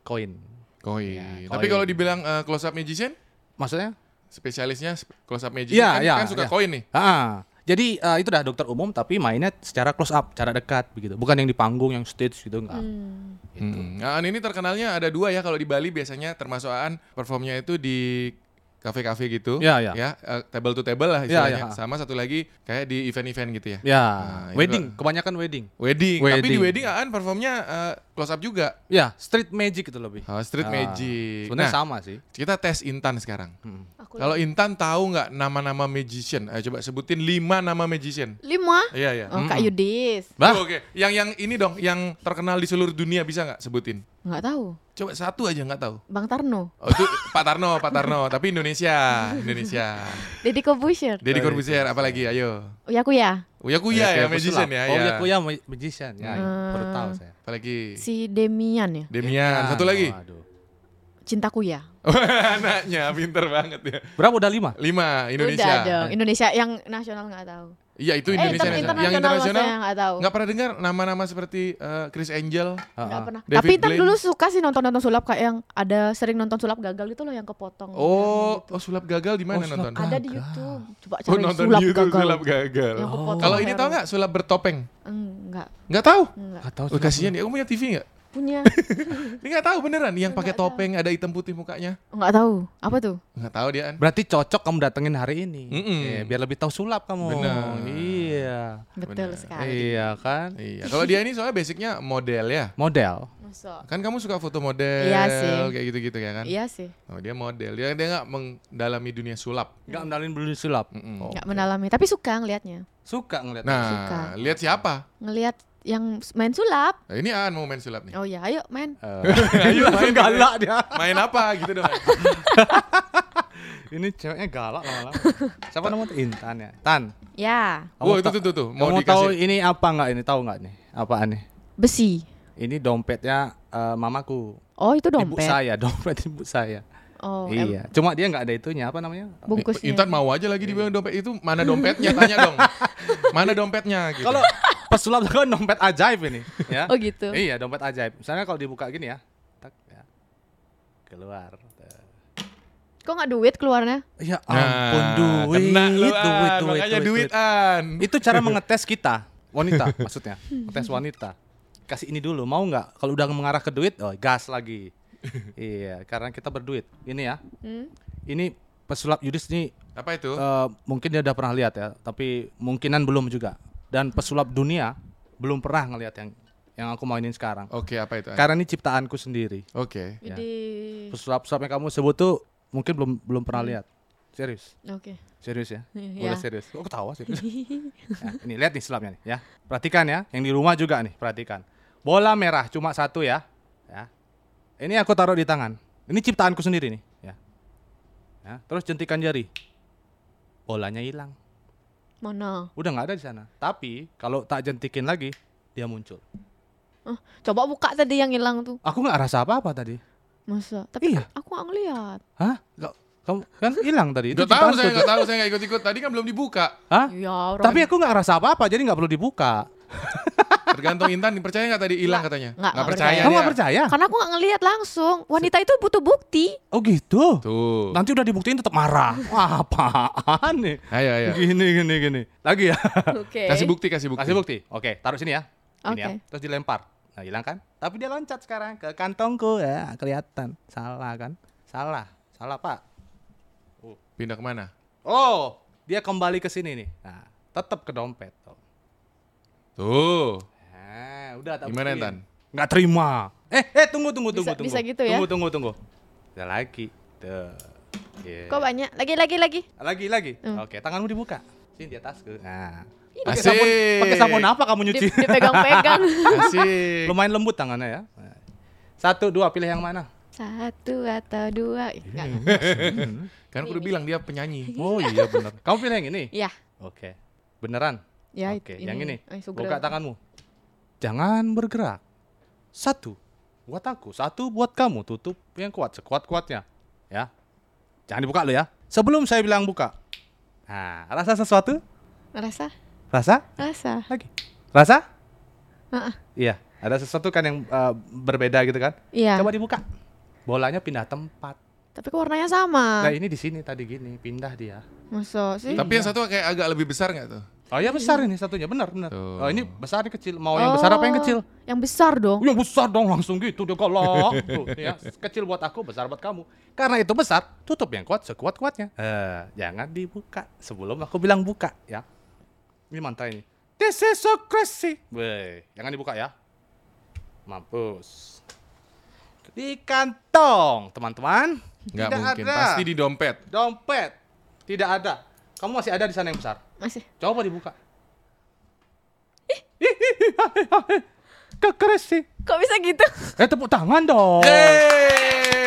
koin. Koin. Ya, Tapi kalau dibilang eh, close up magician, Maksudnya? spesialisnya sp- close up magician Iya, kan, iya, kan suka iya. koin nih. Ah, jadi eh, itu dah dokter umum tapi mainnya secara close up, cara dekat begitu. Bukan yang di panggung, yang stage gitu enggak. Hmm. Hmm. Nah, Aan ini terkenalnya ada dua ya kalau di Bali biasanya termasuk Aan performnya itu di kafe-kafe gitu. Iya, iya. Ya, eh, table to table lah istilahnya. iya. Sama satu lagi kayak di event-event gitu ya. Ya, Nah, wedding, kebanyakan wedding. Wedding. Tapi di Wedding. wedding Aan performnya eh, close up juga. Ya, street magic itu lebih. Oh, street Ah, magic. Sebenarnya Nah, sama sih. kita tes Intan sekarang. Hmm. Kalau Intan tahu nggak nama-nama magician? Ayo coba sebutin lima nama magician. lima. Iya, iya. Oh, Kak Yudis. Bah, Oh, Oke, yang yang ini dong, yang terkenal di seluruh dunia bisa nggak sebutin? Nggak tahu. Coba satu aja nggak tahu. Bang Tarno. Oh itu Pak Tarno, Pak Tarno, tapi Indonesia, Indonesia. Deddy Corbuzier. Deddy Corbuzier, apalagi? Ayo. Uya Kuya. Uya Kuya ya, magician ya. Oh, ya. ya Kuya ma- magician. Ya, ya, baru tahu saya. Apalagi? Si Demian ya. Demian, satu lagi. Waduh. Cinta Kuya. Anaknya pinter banget ya. Berapa udah lima? Lima, Udah Indonesia. dong. Indonesia yang nasional nggak tahu. Iya itu eh, Indonesia. inter- nasional. yang internasional internasional nggak tahu. nggak pernah dengar nama-nama seperti eh, Chris Angel. Nggak ah. pernah. David Tapi Blaine. dulu suka sih nonton-nonton sulap kayak yang ada sering nonton sulap gagal itu loh yang kepotong. Oh, oh sulap gagal di mana Oh, nonton? ada di gagal. YouTube. Coba Oh cari nonton sulap di YouTube gagal. sulap gagal. Yang kepotong Kalau ini tahu nggak sulap bertopeng? Enggak, Nggak tahu. enggak. Nggak tahu. Oh, kasihan ya, kamu punya TV nggak? Punya. Ini nggak tahu beneran yang pakai Nggak topeng ada hitam putih mukanya. Enggak tahu. Apa tuh? Nggak tahu dia. Berarti cocok kamu datengin hari ini. Mm-mm. Eh, biar lebih tahu sulap kamu. Benar. Iya. Iya. Betul Benar. sekali. Iya kan? Iya. Kalau dia ini soalnya basicnya model ya. Model. Masa? Kan kamu suka foto model Iya sih. kayak gitu-gitu ya kan? Iya sih. Oh, dia model. Dia dia nggak mendalami dunia sulap. Enggak mendalin bulu sulap. Mm-mm. Oh. Nggak mendalami, tapi suka ngelihatnya. Suka ngeliat. Nah, Suka. lihat siapa? Ngelihat yang main sulap. Nah, ini Aan mau main sulap nih. Oh ya, ayo main. Ayo main galak dia. Main apa gitu dong? Ini ceweknya galak lama-lama. Siapa namanya? Intan ya. Tan. Ya, Oh, itu tuh tuh tuh. Mau Kamu tahu dikasih. ini apa nggak ini? Tahu nggak nih? Apaan nih? besi. Ini dompetnya eh, mamaku. Oh, itu Ibu dompet. saya, dompet ibu saya. Oh, em- iya. Cuma dia nggak ada itunya. Apa namanya? bungkusnya. Intan mau aja lagi dibilang dompet itu mana dompetnya tanya dong. Mana dompetnya gitu. Kalau pesulap itu kan dompet ajaib ini, ya. Oh gitu. Iya, dompet ajaib. Misalnya kalau dibuka gini ya, tak ya. Keluar. Kok nggak duit keluarnya? Ya Nah, ampun duit, kena lu, duit, duit, duit, Makanya duit, duit, duit. An. Itu cara mengetes kita, wanita maksudnya, ngetes wanita. Kasih ini dulu, mau nggak? Kalau udah mengarah ke duit, oh gas lagi. iya, karena kita berduit. Ini ya, Hmm? ini pesulap Yudis ini Apa itu? eh, mungkin dia udah pernah lihat ya, tapi mungkinan belum juga. Dan pesulap dunia belum pernah ngelihat yang yang aku mainin sekarang. Oke, apa itu? Karena ini ciptaanku sendiri. Oke. Ya. Jadi, Pesulap-pesulap yang kamu sebut tuh mungkin belum belum pernah lihat. Serius. oke. Serius ya? Iya. Boleh serius. Kok ketawa serius? Ya, ini lihat nih sulapnya nih ya. Perhatikan ya, yang di rumah juga nih, perhatikan. Bola merah cuma satu ya. Ya. Ini aku taruh di tangan. Ini ciptaanku sendiri nih, ya. Ya, terus jentikan jari. Bolanya hilang. Mana? Udah nggak ada di sana. Tapi kalau tak jentikin lagi, dia muncul. Oh, coba buka tadi yang hilang tuh. Aku nggak rasa apa-apa tadi. Masa? Tapi Iya. aku nggak ngeliat. Hah? Nggak- kamu kan hilang tadi. Itu tahu saya nggak tahu saya nggak ikut-ikut. Tadi kan belum dibuka. Hah? Ya, orang. Tapi aku nggak rasa apa-apa, jadi nggak perlu dibuka. Tergantung Intan percaya nggak tadi hilang katanya? nggak, nggak percaya. percaya. Kamu nggak percaya? Karena aku nggak ngeliat langsung. Wanita itu butuh bukti. Oh gitu. Tuh. Nanti udah dibuktiin tetap marah. Wah, apaan nih? Ayo ayo. Gini gini gini. Lagi ya. Oke. Kasih bukti kasih bukti. Kasih bukti. Oke, taruh sini ya. Ini ya. Oke. Terus dilempar. Nah, hilang kan? Tapi dia loncat sekarang ke kantongku ya, kelihatan. Salah kan? Salah. Salah, Pak. Pindah ke mana? Oh, dia kembali ke sini nih. Nah, tetap ke dompet. Tuh. Tuh. Nah, udah tak Gimana. Tan? Nggak terima. Eh, eh tunggu tunggu tunggu Bisa- tunggu. bisa gitu ya? Tunggu tunggu tunggu. Ada lagi. Tuh. Yeah. Kok banyak? Lagi, lagi, lagi. Lagi lagi. Hmm. Oke, tanganmu dibuka. Sini di atasku. Nah. Ih, Pakai sabun, pakai sabun apa kamu nyuci? Di- Dipegang-pegang. Asik. Lumayan lembut tangannya ya. Satu, dua, pilih yang mana? Satu atau dua. Ih, nggak. Kan aku udah bilang dia penyanyi. Oh iya benar. Kamu pilih yang ini? Ya, Oke. Beneran? Ya Oke, itu. yang ini. Sugro. Buka tanganmu. Jangan bergerak. Satu buat aku, satu buat kamu. Tutup yang kuat, sekuat-kuatnya. Ya. Jangan dibuka lo ya. Sebelum saya bilang buka. Nah, rasa sesuatu? Rasa? Rasa? Rasa. Lagi. Rasa? Heeh. Iya. Ada sesuatu kan yang eh, berbeda gitu kan? Iya. Coba dibuka. Bolanya pindah tempat. Tapi kok warnanya sama. Nah ini di sini tadi gini, pindah dia. Masa sih? Tapi yang satu kayak agak lebih besar nggak tuh? Oh ya besar ini satunya, benar benar. Tuh. Oh ini besar ini kecil. Mau yang besar apa yang kecil? Yang besar dong. Yang besar dong langsung gitu dia galak. Tuh, ya. Kecil buat aku, besar buat kamu. Karena itu besar, tutup yang kuat sekuat-kuatnya. Eh, jangan dibuka sebelum aku bilang buka ya. Ini mantra ini. This is so crazy. Weh, jangan dibuka ya. Mampus. Di kantong, teman-teman. Nggak Tidak mungkin. ada. Pasti di dompet. Dompet. Tidak ada. Kamu masih ada di sana yang besar. Masih. Coba dibuka. Kekeres sih. Kok bisa gitu? Eh tepuk tangan dong. Yeay.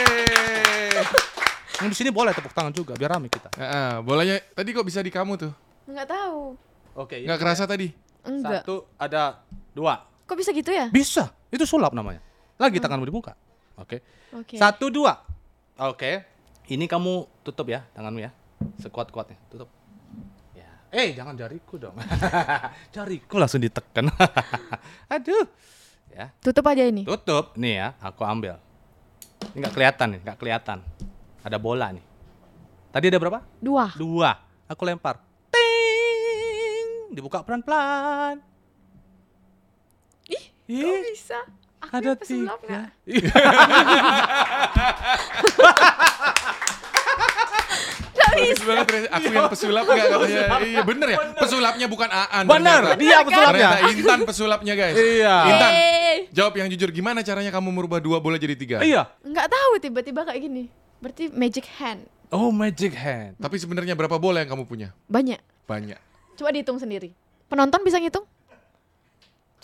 Yang di sini boleh tepuk tangan juga biar rame kita. Heeh, bolanya tadi kok bisa di kamu tuh? Enggak tahu. Oke. Nggak kerasa tadi? Enggak. Satu ada dua. Kok bisa gitu ya? Bisa. Itu sulap namanya. Lagi tanganmu dibuka. Oke. Oke. Satu dua. Oke. Ini kamu tutup ya tanganmu ya. Sekuat-kuatnya. Tutup. Ya. Eh jangan jariku dong. jariku langsung ditekan. Aduh. Ya. Tutup aja ini. Tutup. Nih ya, aku ambil. Ini nggak kelihatan nih, nggak kelihatan. Ada bola nih. Tadi ada berapa? Dua. Dua. Aku lempar. Ting. Dibuka pelan-pelan. Ih, Ih, kok bisa? Aku ada pesulap tiga. nggak? Nggak bisa. banget. Aku yang pesulap enggak katanya. Iya bener ya. Pesulapnya bukan Aan. Bener, dia pesulapnya. Ternyata Intan pesulapnya guys. Iya. Intan, jawab yang jujur. Gimana caranya kamu merubah dua bola jadi tiga? Iya. nggak tahu tiba-tiba kayak gini. Berarti magic hand. Oh, magic hand. Tapi sebenarnya berapa bola yang kamu punya? Banyak. Banyak. Coba dihitung sendiri. Penonton bisa ngitung?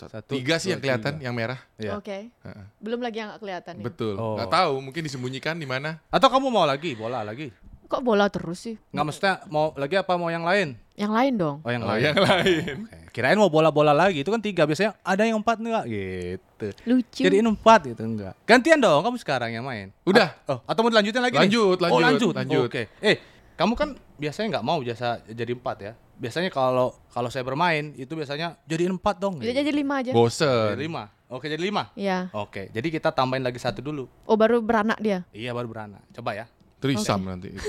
Satu, Tiga sih dua, yang kelihatan, tiga. yang merah. Iya. Oke. Heeh. Belum lagi yang nggak kelihatan nih. Betul. Oh. Nggak tahu, mungkin disembunyikan di mana. Atau kamu mau lagi bola lagi? Kok bola terus sih? Nggak maksudnya mau lagi apa mau yang lain? Yang lain dong. Oh yang Oh, lain. yang lain. Oke. Kirain mau bola-bola lagi itu kan tiga biasanya ada yang empat enggak gitu. Lucu. Jadiin empat gitu enggak. Gantian dong kamu sekarang yang main. Udah. Oh, atau mau dilanjutin lagi? nih? Lanjut, oh, lanjut, lanjut. lanjut. Oke. Eh, kamu kan biasanya nggak mau jasa jadi empat ya. Biasanya kalau kalau saya bermain itu biasanya jadiin empat dong. Bisa jadi lima aja. Jadi Bosen. lima. Oke jadi lima. Iya. Oke, jadi kita tambahin lagi satu dulu. Oh baru beranak dia. Iya baru beranak. Coba ya. Trisam nanti. itu.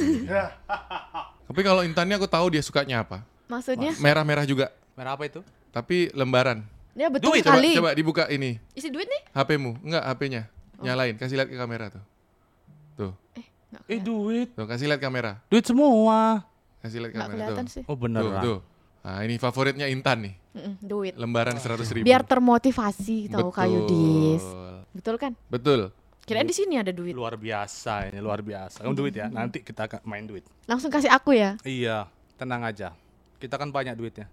Tapi kalau Intannya aku tahu dia sukanya apa. Maksudnya? Merah-merah juga. Merah apa itu? Tapi lembaran. Ya betul Duit, Coba, coba dibuka ini. Isi duit nih? HP-mu. Enggak, HP-nya. Nyalain, kasih lihat ke kamera tuh. Tuh. Eh kelihatan. duit. Tuh, kasih lihat kamera. Duit semua. Kasih lihat kamera kelihatan tuh. sih. Oh Tuh, beneran. tuh. Nah, ini favoritnya Intan nih. Mm-mm, duit. Lembaran 100 ribu. Biar termotivasi tahu kayu dis. Betul kan? Betul. Kirain di sini ada duit. Luar biasa ini, luar biasa. Kamu duit ya. Nanti kita akan main duit. Langsung kasih aku ya. Iya, tenang aja. Kita kan banyak duitnya.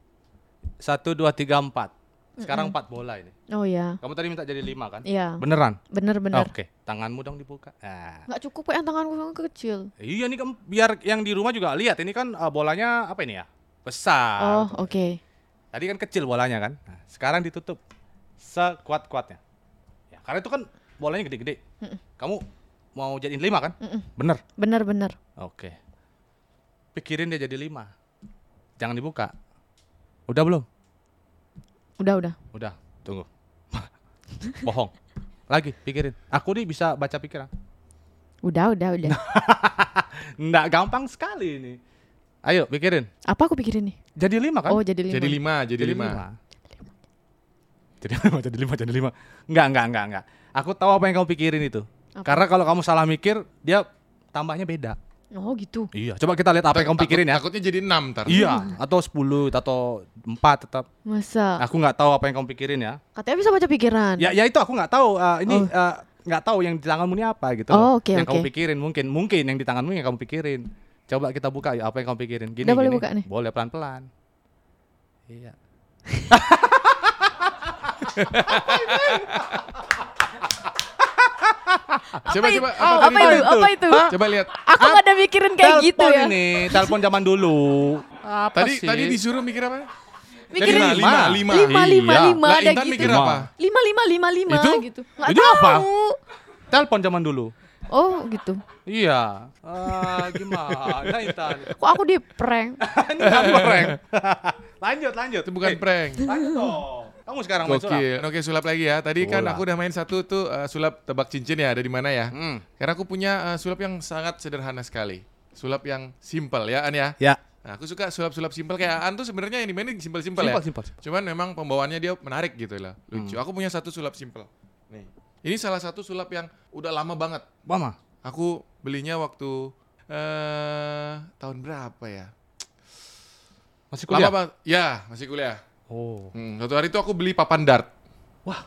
Satu, dua, tiga, empat. Sekarang empat bola ini. Oh ya. Kamu tadi minta jadi lima kan? Iya. Beneran? Bener-bener. Oke, tanganmu dong dibuka. Nah. Nggak cukup yang tanganku yang kecil. Iya nih kamu biar yang di rumah juga lihat. Ini kan uh, bolanya apa ini ya? Besar. Oh oke. Tadi kan kecil bolanya kan. Nah, sekarang ditutup sekuat-kuatnya. Ya, karena itu kan bolanya gede-gede. Kamu mau jadiin lima kan? Mm-mm. Bener. Bener-bener. Oke. Pikirin dia jadi lima. Jangan dibuka. Udah belum? Udah udah. Udah. Tunggu. Bohong. Lagi pikirin. Aku nih bisa baca pikiran. Udah udah udah. Nggak gampang sekali ini. Ayo pikirin. Apa aku pikirin nih? Jadi lima kan? Oh jadi lima. Jadi lima, jadi, lima. Jadi lima, jadi lima, jadi lima. Enggak, enggak, enggak, enggak. Aku tahu apa yang kamu pikirin itu. Apa? Karena kalau kamu salah mikir, dia tambahnya beda. Oh gitu. Iya, coba kita lihat apa yang kamu Takut- pikirin ya. Takutnya jadi enam ntar. Iya, atau 10 atau 4 tetap. Masa? Aku nggak tahu apa yang kamu pikirin ya. Katanya bisa baca pikiran. Ya, ya itu aku nggak tahu. uh, ini Oh. uh, nggak tahu yang di tanganmu ini apa gitu. Oh, oke, yang kamu oke. pikirin mungkin, mungkin yang di tanganmu yang kamu pikirin. Coba kita buka ya apa yang kamu pikirin. Gini, Udah boleh gini. buka nih? Boleh pelan-pelan. Iya. Coba coba Apa, tadi? itu? Apa itu? Coba lihat. Aku nggak ada mikirin kayak gitu Telepon ya. ini, telepon zaman dulu. Apa Tadi sih? tadi disuruh mikir apa? Mikirin lima, lima, lima. lima lima Iya. lima ada Intan gitu. mikir Lima. apa? Lima lima lima lima Itu? gitu. Nggak Itu apa? tahu. Telepon zaman dulu. Oh gitu. Iya. Ah, gimana Intan? Kok aku di prank? Ini kan prank. lanjut, lanjut. Itu bukan Eh, prank. Lanjut dong. Kamu sekarang main sulap. Gokil. Oke, sulap lagi ya. Tadi kan Sulap. aku udah main satu tuh eh, sulap tebak cincin ya, ada di mana ya? Hmm. Karena aku punya eh, sulap yang sangat sederhana sekali. Sulap yang simple ya, An ya. Ya. Nah, aku suka sulap-sulap simple kayak An tuh sebenarnya yang dimainin simple-simple ya. Simpel, simpel, simpel. Cuman memang pembawaannya dia menarik gitu lah, lucu. Aku punya satu sulap simple. Nih. Ini salah satu sulap yang udah lama banget. Mama. Aku belinya waktu eh tahun berapa ya? Masih Lama kuliah? banget. Ya, masih kuliah. Oh. Hmm, suatu hari itu aku beli papan dart. Wah,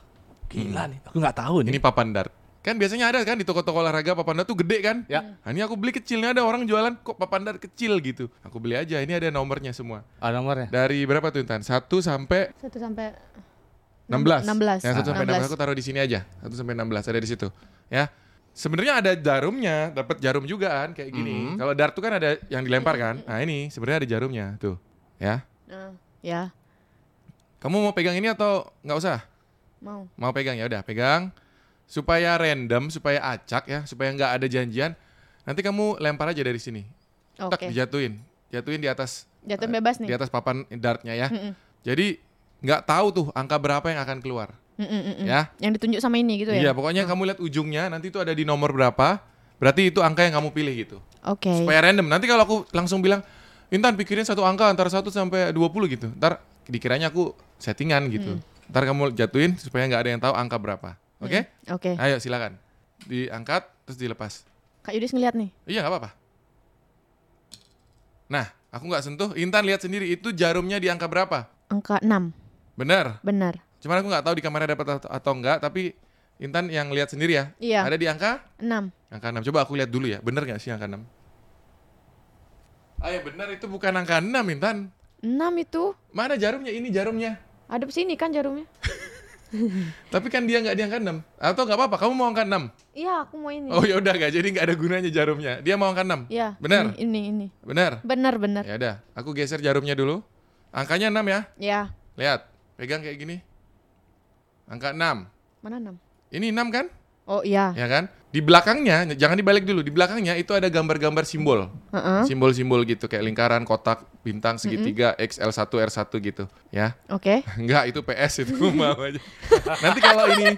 gila nih. Aku nggak tahu nih. Ini papan dart. Kan biasanya ada kan di toko-toko olahraga papan dart tuh gede kan? Ya. Nah, ini aku beli kecilnya ada orang jualan kok papan dart kecil gitu. Aku beli aja. Ini ada nomornya semua. Ada nomornya. Dari berapa tuh Intan? 1 sampai Satu sampai 16. 16. Yang 1 sampai 16 16. aku taruh di sini aja. 1 sampai 16 ada di situ. Ya. Sebenarnya ada jarumnya, dapat jarum juga kan kayak gini. Kalau dart tuh kan ada yang dilempar kan? Nah, ini sebenarnya ada jarumnya tuh. Ya. Nah, ya Kamu mau pegang ini atau nggak usah? mau. Mau pegang ya udah pegang supaya random, supaya acak ya, supaya nggak ada janjian. Nanti kamu lempar aja dari sini. Tak Oke. dijatuhin. Jatuhin di atas Jatuh bebas di nih. atas papan dartnya ya. Jadi nggak tahu tuh angka berapa yang akan keluar Mm-mm, mm-mm. ya. Yang ditunjuk sama ini gitu Iya, ya. pokoknya kamu lihat ujungnya nanti itu ada di nomor berapa. Berarti itu angka yang kamu pilih gitu. Oke. Supaya random. Nanti kalau aku langsung bilang, "Intan pikirin satu angka antara 1 sampai 20 gitu." Ntar dikiranya aku settingan gitu. Ntar kamu jatuhin supaya nggak ada yang tahu angka berapa. Oke? Oke. Ayo silakan. Diangkat terus dilepas. Kak Yudis ngeliat nih. Iya nggak apa-apa. Nah, aku nggak sentuh. Intan lihat sendiri itu jarumnya di angka berapa? Angka 6. Bener. Benar. Cuman aku nggak tahu di kamarnya dapat atau, enggak, tapi Intan yang lihat sendiri ya. Iya. Ada di angka 6. angka 6. Coba aku lihat dulu ya. Bener nggak sih angka 6? Ah ya bener itu bukan angka 6 Intan. 6 itu. Mana jarumnya? Ini jarumnya. Ada sini kan jarumnya? Tapi kan dia nggak di angka 6. Atau nggak apa-apa, kamu mau angka 6? Iya, aku mau ini. Oh ya udah nggak jadi nggak ada gunanya jarumnya. Dia mau angka 6. Iya. Benar. Ini, ini, ini. Bener. Benar, benar. Ya udah, aku geser jarumnya dulu. Angkanya 6 ya. Ya. Lihat, pegang kayak gini. Angka 6. Mana 6? Ini 6 kan? Oh iya. Ya kan? Di belakangnya, jangan dibalik dulu. Di belakangnya itu ada gambar-gambar simbol. Heeh. Simbol-simbol gitu kayak lingkaran, kotak, bintang, segitiga, X, L1, R1 gitu, ya. Oke. Enggak, itu PS itu mau aja. nanti kalau ini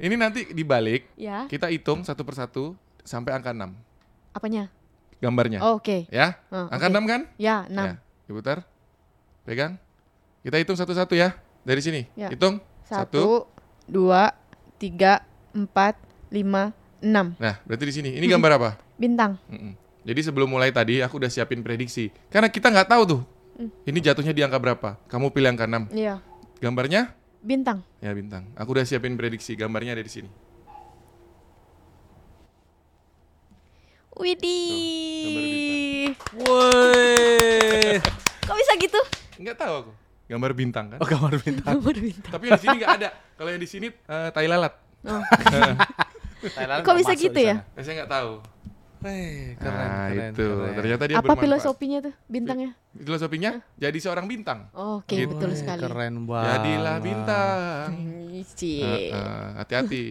ini nanti dibalik, Ya. kita hitung satu persatu sampai angka 6 Apanya? gambarnya. Oh, Oke. Ya? Oh, Angka oke. 6 kan? Ya, 6. Ya, diputar. Pegang. Kita hitung satu-satu ya. Dari sini. Ya. Hitung. Satu. Satu, dua, tiga, empat, lima, enam. Nah, berarti di sini. Ini gambar apa? Bintang. Jadi sebelum mulai tadi aku udah siapin prediksi. Karena kita nggak tahu tuh. Ini jatuhnya di angka berapa? Kamu pilih angka 6. Iya. Gambarnya? Bintang. Ya bintang. Aku udah siapin prediksi. Gambarnya ada di sini. Widih. Woi. Kok bisa gitu? Nggak tahu aku. Gambar bintang kan? Oh, gambar bintang. Gambar bintang. Tapi yang di sini nggak ada. Kalau yang di sini eh, tai lalat. Oh. Thailand Kok bisa gitu ya? Eh, saya nggak tahu. Weh, keren, nah keren, itu. keren. Ternyata dia Apa bermanfaat. filosofinya tuh bintangnya? Filosofinya jadi seorang bintang. Oh, Oke, Gitu. betul sekali. Keren banget. Jadilah bintang. Eh, eh, Hati-hati.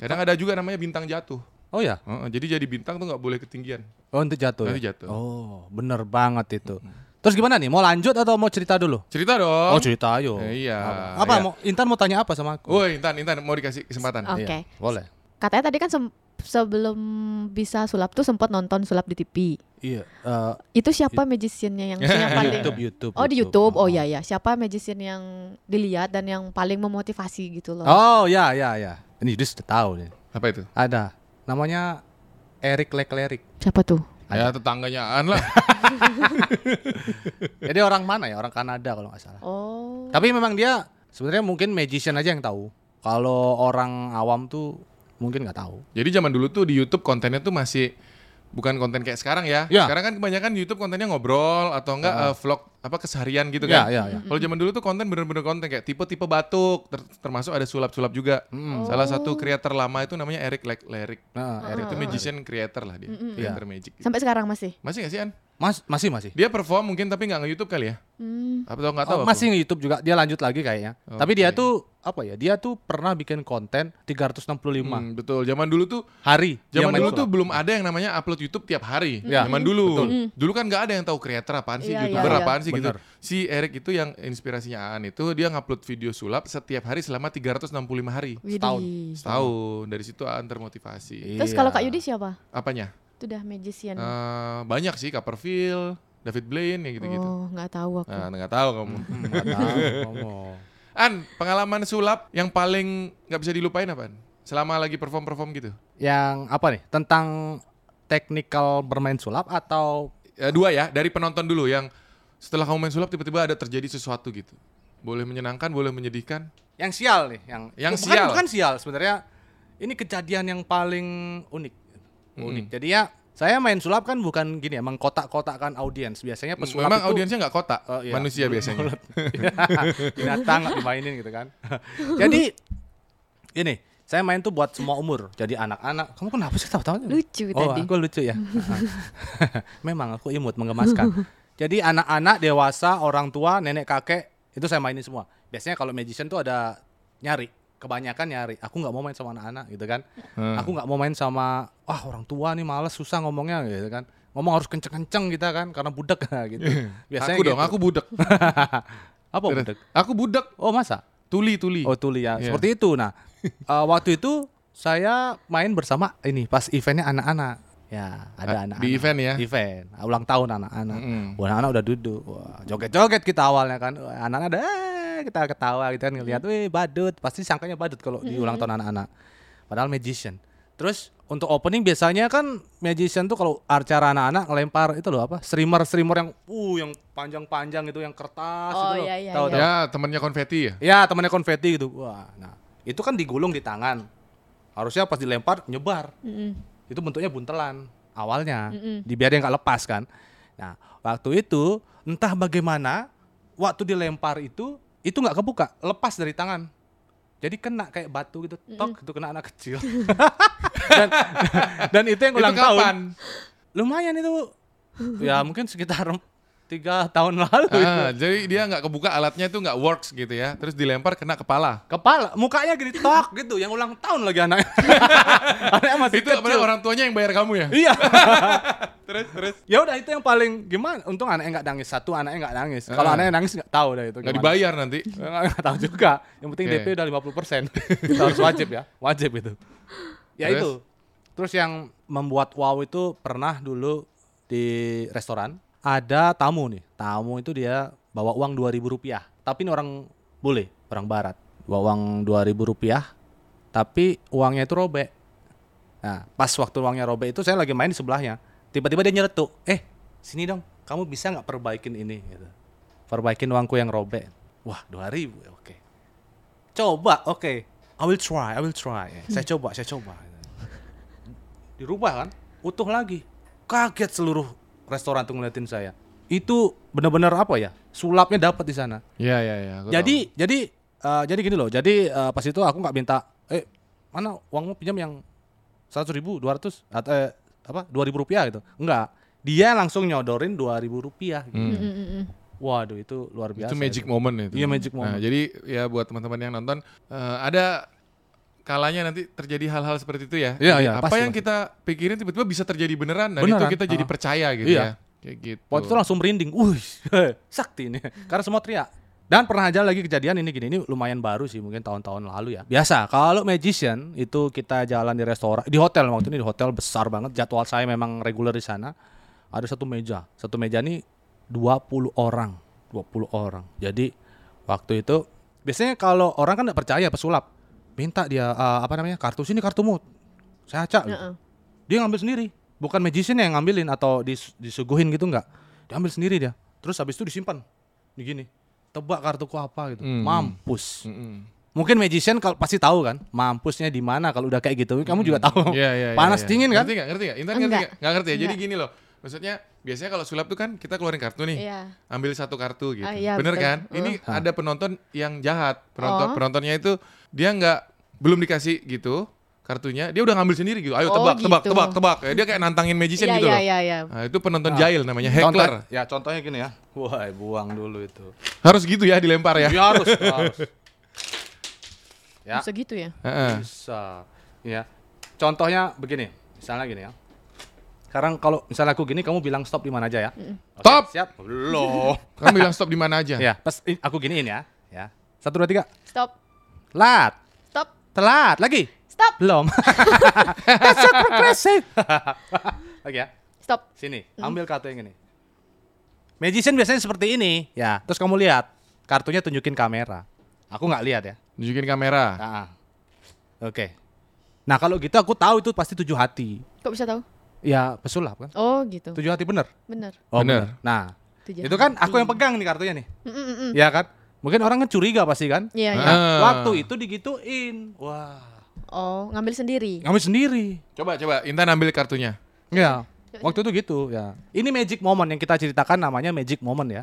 Kadang ada juga namanya bintang jatuh. Oh ya? Heeh, jadi jadi bintang tuh nggak boleh ketinggian. Oh, untuk jatuh. Nanti ya? jatuh. Oh, bener banget itu. Terus gimana nih? Mau lanjut atau mau cerita dulu? Cerita dong. Oh, cerita ayo. Eh, iya. Apa? Apa? Iya. Mau Intan mau tanya apa sama aku? Woi, Intan, Intan mau dikasih kesempatan. Oke. Iya, boleh. Katanya tadi kan sebelum bisa sulap tuh sempat nonton sulap di TV. Iya. eh, Itu siapa magiciannya yang, yang paling YouTube, YouTube. Oh di YouTube, oh iya ya. Siapa magician yang dilihat dan yang paling memotivasi gitu loh? Oh, ya, ya, ya. Ini sudah tahu nih. Apa itu? Ada. Namanya Eric Leclerc. Siapa tuh? Ya tetangganya An lah. Jadi orang mana ya? Orang Kanada kalau nggak salah. Oh. Tapi memang dia sebenarnya mungkin magician aja yang tahu. Kalau orang awam tuh mungkin nggak tahu. Jadi zaman dulu tuh di YouTube kontennya tuh masih bukan konten kayak sekarang ya. Ya. Sekarang kan kebanyakan YouTube kontennya ngobrol atau enggak Ah. eh, vlog apa keseharian gitu Ya, kan. ya, ya. Kalau zaman dulu tuh konten bener-bener konten kayak tipe-tipe batuk, ter- termasuk ada sulap-sulap juga. Mm. Salah satu kreator lama itu namanya Eric Leclerc. Nah, Eric Eric itu magician creator lah dia, creator magic. Sampai sekarang masih. Masih gak sih An? Mas, masih masih. Dia perform mungkin tapi nggak nge-YouTube kali ya? Hmm. Apa tau nggak tahu? Oh, masih nge-YouTube juga. Dia lanjut lagi kayaknya. Tapi dia tuh apa ya? Dia tuh pernah bikin konten 365 Hmm, betul. Zaman dulu tuh hari. Zaman dulu tuh belum ada yang namanya upload YouTube tiap hari. Ya, Zaman dulu. Dulu kan nggak ada yang tahu kreator apaan sih, Iya, YouTuber iya, iya. apaan sih gitu. Bener. Si Eric itu yang inspirasinya Aan itu dia ngupload video sulap setiap hari selama 365 hari. Setahun. Setahun. Dari situ Aan termotivasi. Terus Iya. kalau Kak Yudi siapa? Apanya? Itu udah magician. Eh, banyak sih Copperfield, David Blaine ya gitu-gitu. Oh, nggak tahu aku. Nah, nggak tahu kamu. Hmm, nggak tahu ngomong. An, pengalaman sulap yang paling nggak bisa dilupain apa? Selama lagi perform-perform gitu. Yang apa nih? Tentang technical bermain sulap atau Eh, dua ya, dari penonton dulu yang setelah kamu main sulap tiba-tiba ada terjadi sesuatu gitu. Boleh menyenangkan, boleh menyedihkan. yang sial nih? Yang Yang bukan, sial. Bukan sial sebenarnya. Ini kejadian yang paling unik. Unik. Jadi ya saya main sulap kan bukan gini ya, mengkotak-kotakkan audiens. Biasanya pesulap Memang itu audiensnya nggak kotak, Oh, iya. manusia biasanya. binatang nggak dimainin gitu kan. Jadi ini saya main tuh buat semua umur. Jadi anak-anak. Kamu kenapa sih tahu-tahu? Lucu Oh, tadi. aku lucu ya. Memang aku imut mengemaskan. Jadi anak-anak, dewasa, orang tua, nenek kakek itu saya mainin semua. Biasanya kalau magician tuh ada nyari, kebanyakan nyari. Aku nggak mau main sama anak-anak gitu kan. Hmm. Aku nggak mau main sama wah orang tua nih males susah ngomongnya gitu kan. Ngomong harus kenceng-kenceng kita kan karena budak gitu. Biasanya aku dong, gitu. aku budek. apa budak? Aku budek. Oh masa? Tuli, tuli. Oh tuli ya, Iya. seperti itu. Nah, eh, waktu itu saya main bersama ini pas eventnya anak-anak. Ya, ada Ah, anak-anak. di event ya? Event, ulang tahun anak-anak. Mm-mm. Wah, anak-anak udah duduk. Wah, joget-joget kita awalnya kan. Anak-anak ada "Eh," kita ketawa gitu kan ngelihat, "Wih, badut." Pasti sangkanya badut kalau di ulang tahun anak-anak. Padahal magician. Terus untuk opening biasanya kan magician tuh kalau acara anak-anak ngelempar itu loh apa? Streamer streamer yang uh yang panjang-panjang itu yang kertas Oh, itu loh. iya, iya, Tahu, iya. tahu? Ya, temennya konfeti ya. Ya, temannya konfeti gitu. Wah, nah, itu kan digulung di tangan. Harusnya pas dilempar nyebar. Mm-mm. Itu bentuknya buntelan awalnya. Mm-mm. Dibiar dia nggak lepas kan. Nah, waktu itu entah bagaimana waktu dilempar itu itu nggak kebuka, lepas dari tangan. Jadi kena kayak batu gitu, tok itu kena anak kecil. dan, dan itu yang ulang tahun. Lumayan itu. Ya mungkin sekitar tiga tahun lalu. itu. Ah, jadi dia nggak kebuka alatnya itu nggak works gitu ya. Terus dilempar kena kepala. Kepala, mukanya gini tok gitu, yang ulang tahun lagi anaknya. anaknya masih Itu kecil. orang tuanya yang bayar kamu ya? Iya. terus terus ya udah itu yang paling gimana? Untung anaknya nggak nangis satu, anaknya nggak nangis. Kalau Ah. anaknya nangis nggak tahu dah itu. nggak dibayar nanti. Nggak tahu juga. Yang penting Oke. DP udah 50%. itu harus wajib ya, wajib itu. Ya Terus? itu. Terus yang membuat wow itu pernah dulu di restoran ada tamu nih. Tamu itu dia bawa uang 2000 rupiah. Tapi ini orang boleh, orang barat. Bawa uang 2000 rupiah, tapi uangnya itu robek. Nah, pas waktu uangnya robek itu saya lagi main di sebelahnya. Tiba-tiba dia nyeletuk, eh sini dong, kamu bisa nggak perbaikin ini? Gitu. Perbaikin uangku yang robek. Wah, 2000 ya, oke. Coba, oke. I will try, I will try. Saya coba, saya coba. Dirubah kan, utuh lagi. Kaget seluruh restoran tuh ngeliatin saya. Itu benar-benar apa ya? Sulapnya dapat di sana. Iya iya iya. Jadi jadi eh, jadi gini loh. Jadi eh, pas itu aku nggak minta, eh mana uangmu pinjam yang seratus ribu, dua ratus atau eh, apa dua ribu rupiah gitu. Enggak. Dia langsung nyodorin dua ribu rupiah. Gitu. tahu. Hmm. Mm-mm-mm. Waduh itu luar biasa. Itu magic itu. moment itu. Iya, magic Nah, moment. jadi ya buat teman-teman yang nonton eh, ada kalanya nanti terjadi hal-hal seperti itu ya. Iya, iya, Apa pasti, yang pasti. kita pikirin tiba-tiba bisa terjadi beneran dan Beneran, itu kita jadi ah. percaya gitu Iya. ya. Kayak gitu. Waktu itu langsung merinding. Wih, sakti ini. Karena semua teriak. Dan pernah aja lagi kejadian ini gini, ini lumayan baru sih mungkin tahun-tahun lalu ya. Biasa, kalau magician itu kita jalan di restoran, di hotel waktu ini di hotel besar banget. Jadwal saya memang reguler di sana. Ada satu meja, satu meja ini 20 orang, 20 orang. Jadi waktu itu biasanya kalau orang kan nggak percaya pesulap, minta dia eh, apa namanya kartu sini kartumu, saya acak. gitu. Heeh. Dia ngambil sendiri, bukan magician yang ngambilin atau dis- disuguhin gitu enggak. Dia ambil sendiri dia. Terus habis itu disimpan. Di gini. Tebak kartuku apa gitu. Hmm. Mampus. Mm-mm. Mungkin magician kalau pasti tahu kan, mampusnya di mana kalau udah kayak gitu. Kamu juga tahu. Iya, iya, iya, Panas iya. dingin kan? Ngerti nggak? Ngerti nggak? Intan ngerti Enggak. nggak? Nggak ngerti ya. Jadi gini loh. Maksudnya biasanya kalau sulap tuh kan kita keluarin kartu nih. Iya. Ambil satu kartu gitu. Ah, iya, Bener betul. kan? Ini Ah. ada penonton yang jahat. Penonton Oh. penontonnya itu dia nggak belum dikasih gitu kartunya, dia udah ngambil sendiri gitu. Ayo Oh, tebak, tebak, gitu. tebak, tebak. Ya, Dia kayak nantangin magician Iya gitu iya loh. iya iya. Nah, itu penonton Ah. jahil namanya Contoh- heckler. ya contohnya gini ya. Wah, buang dulu itu. Harus gitu ya dilempar ya. Ya harus, harus. Ya, Bisa gitu ya. Heeh. bisa. Ya. Contohnya begini, misalnya gini ya. Sekarang kalau misalnya aku gini, kamu bilang stop di mana aja ya? Oke, Stop! Siap? Belum. Kamu bilang stop di mana aja? ya, pas aku giniin ya. Ya. Satu, dua, tiga. Stop. Lat. Stop. Telat. Lagi. Stop. Belum. That's so progressive. Lagi ya. Stop. Sini, ambil kartu yang ini. Magician biasanya seperti ini. Ya, terus kamu lihat. Kartunya tunjukin kamera. Aku nggak lihat ya. Nunjukin kamera. Ah. Oke. Nah, kalau gitu aku tahu itu pasti tujuh hati. Kok bisa tahu? Ya, pesulap kan. Oh gitu. Tujuh hati bener. Bener. Oh, Bener. Nah, Tujuh itu kan hati. aku yang pegang nih kartunya nih. Mm, mm, mm. Ya kan? Mungkin orang kan curiga pasti kan? Iya iya. Nah, Ah. waktu itu digituin. Wah, Oh ngambil sendiri. ngambil sendiri. Coba coba Intan ambil kartunya. Ya. Waktu itu gitu ya. Ini magic moment yang kita ceritakan namanya magic moment ya.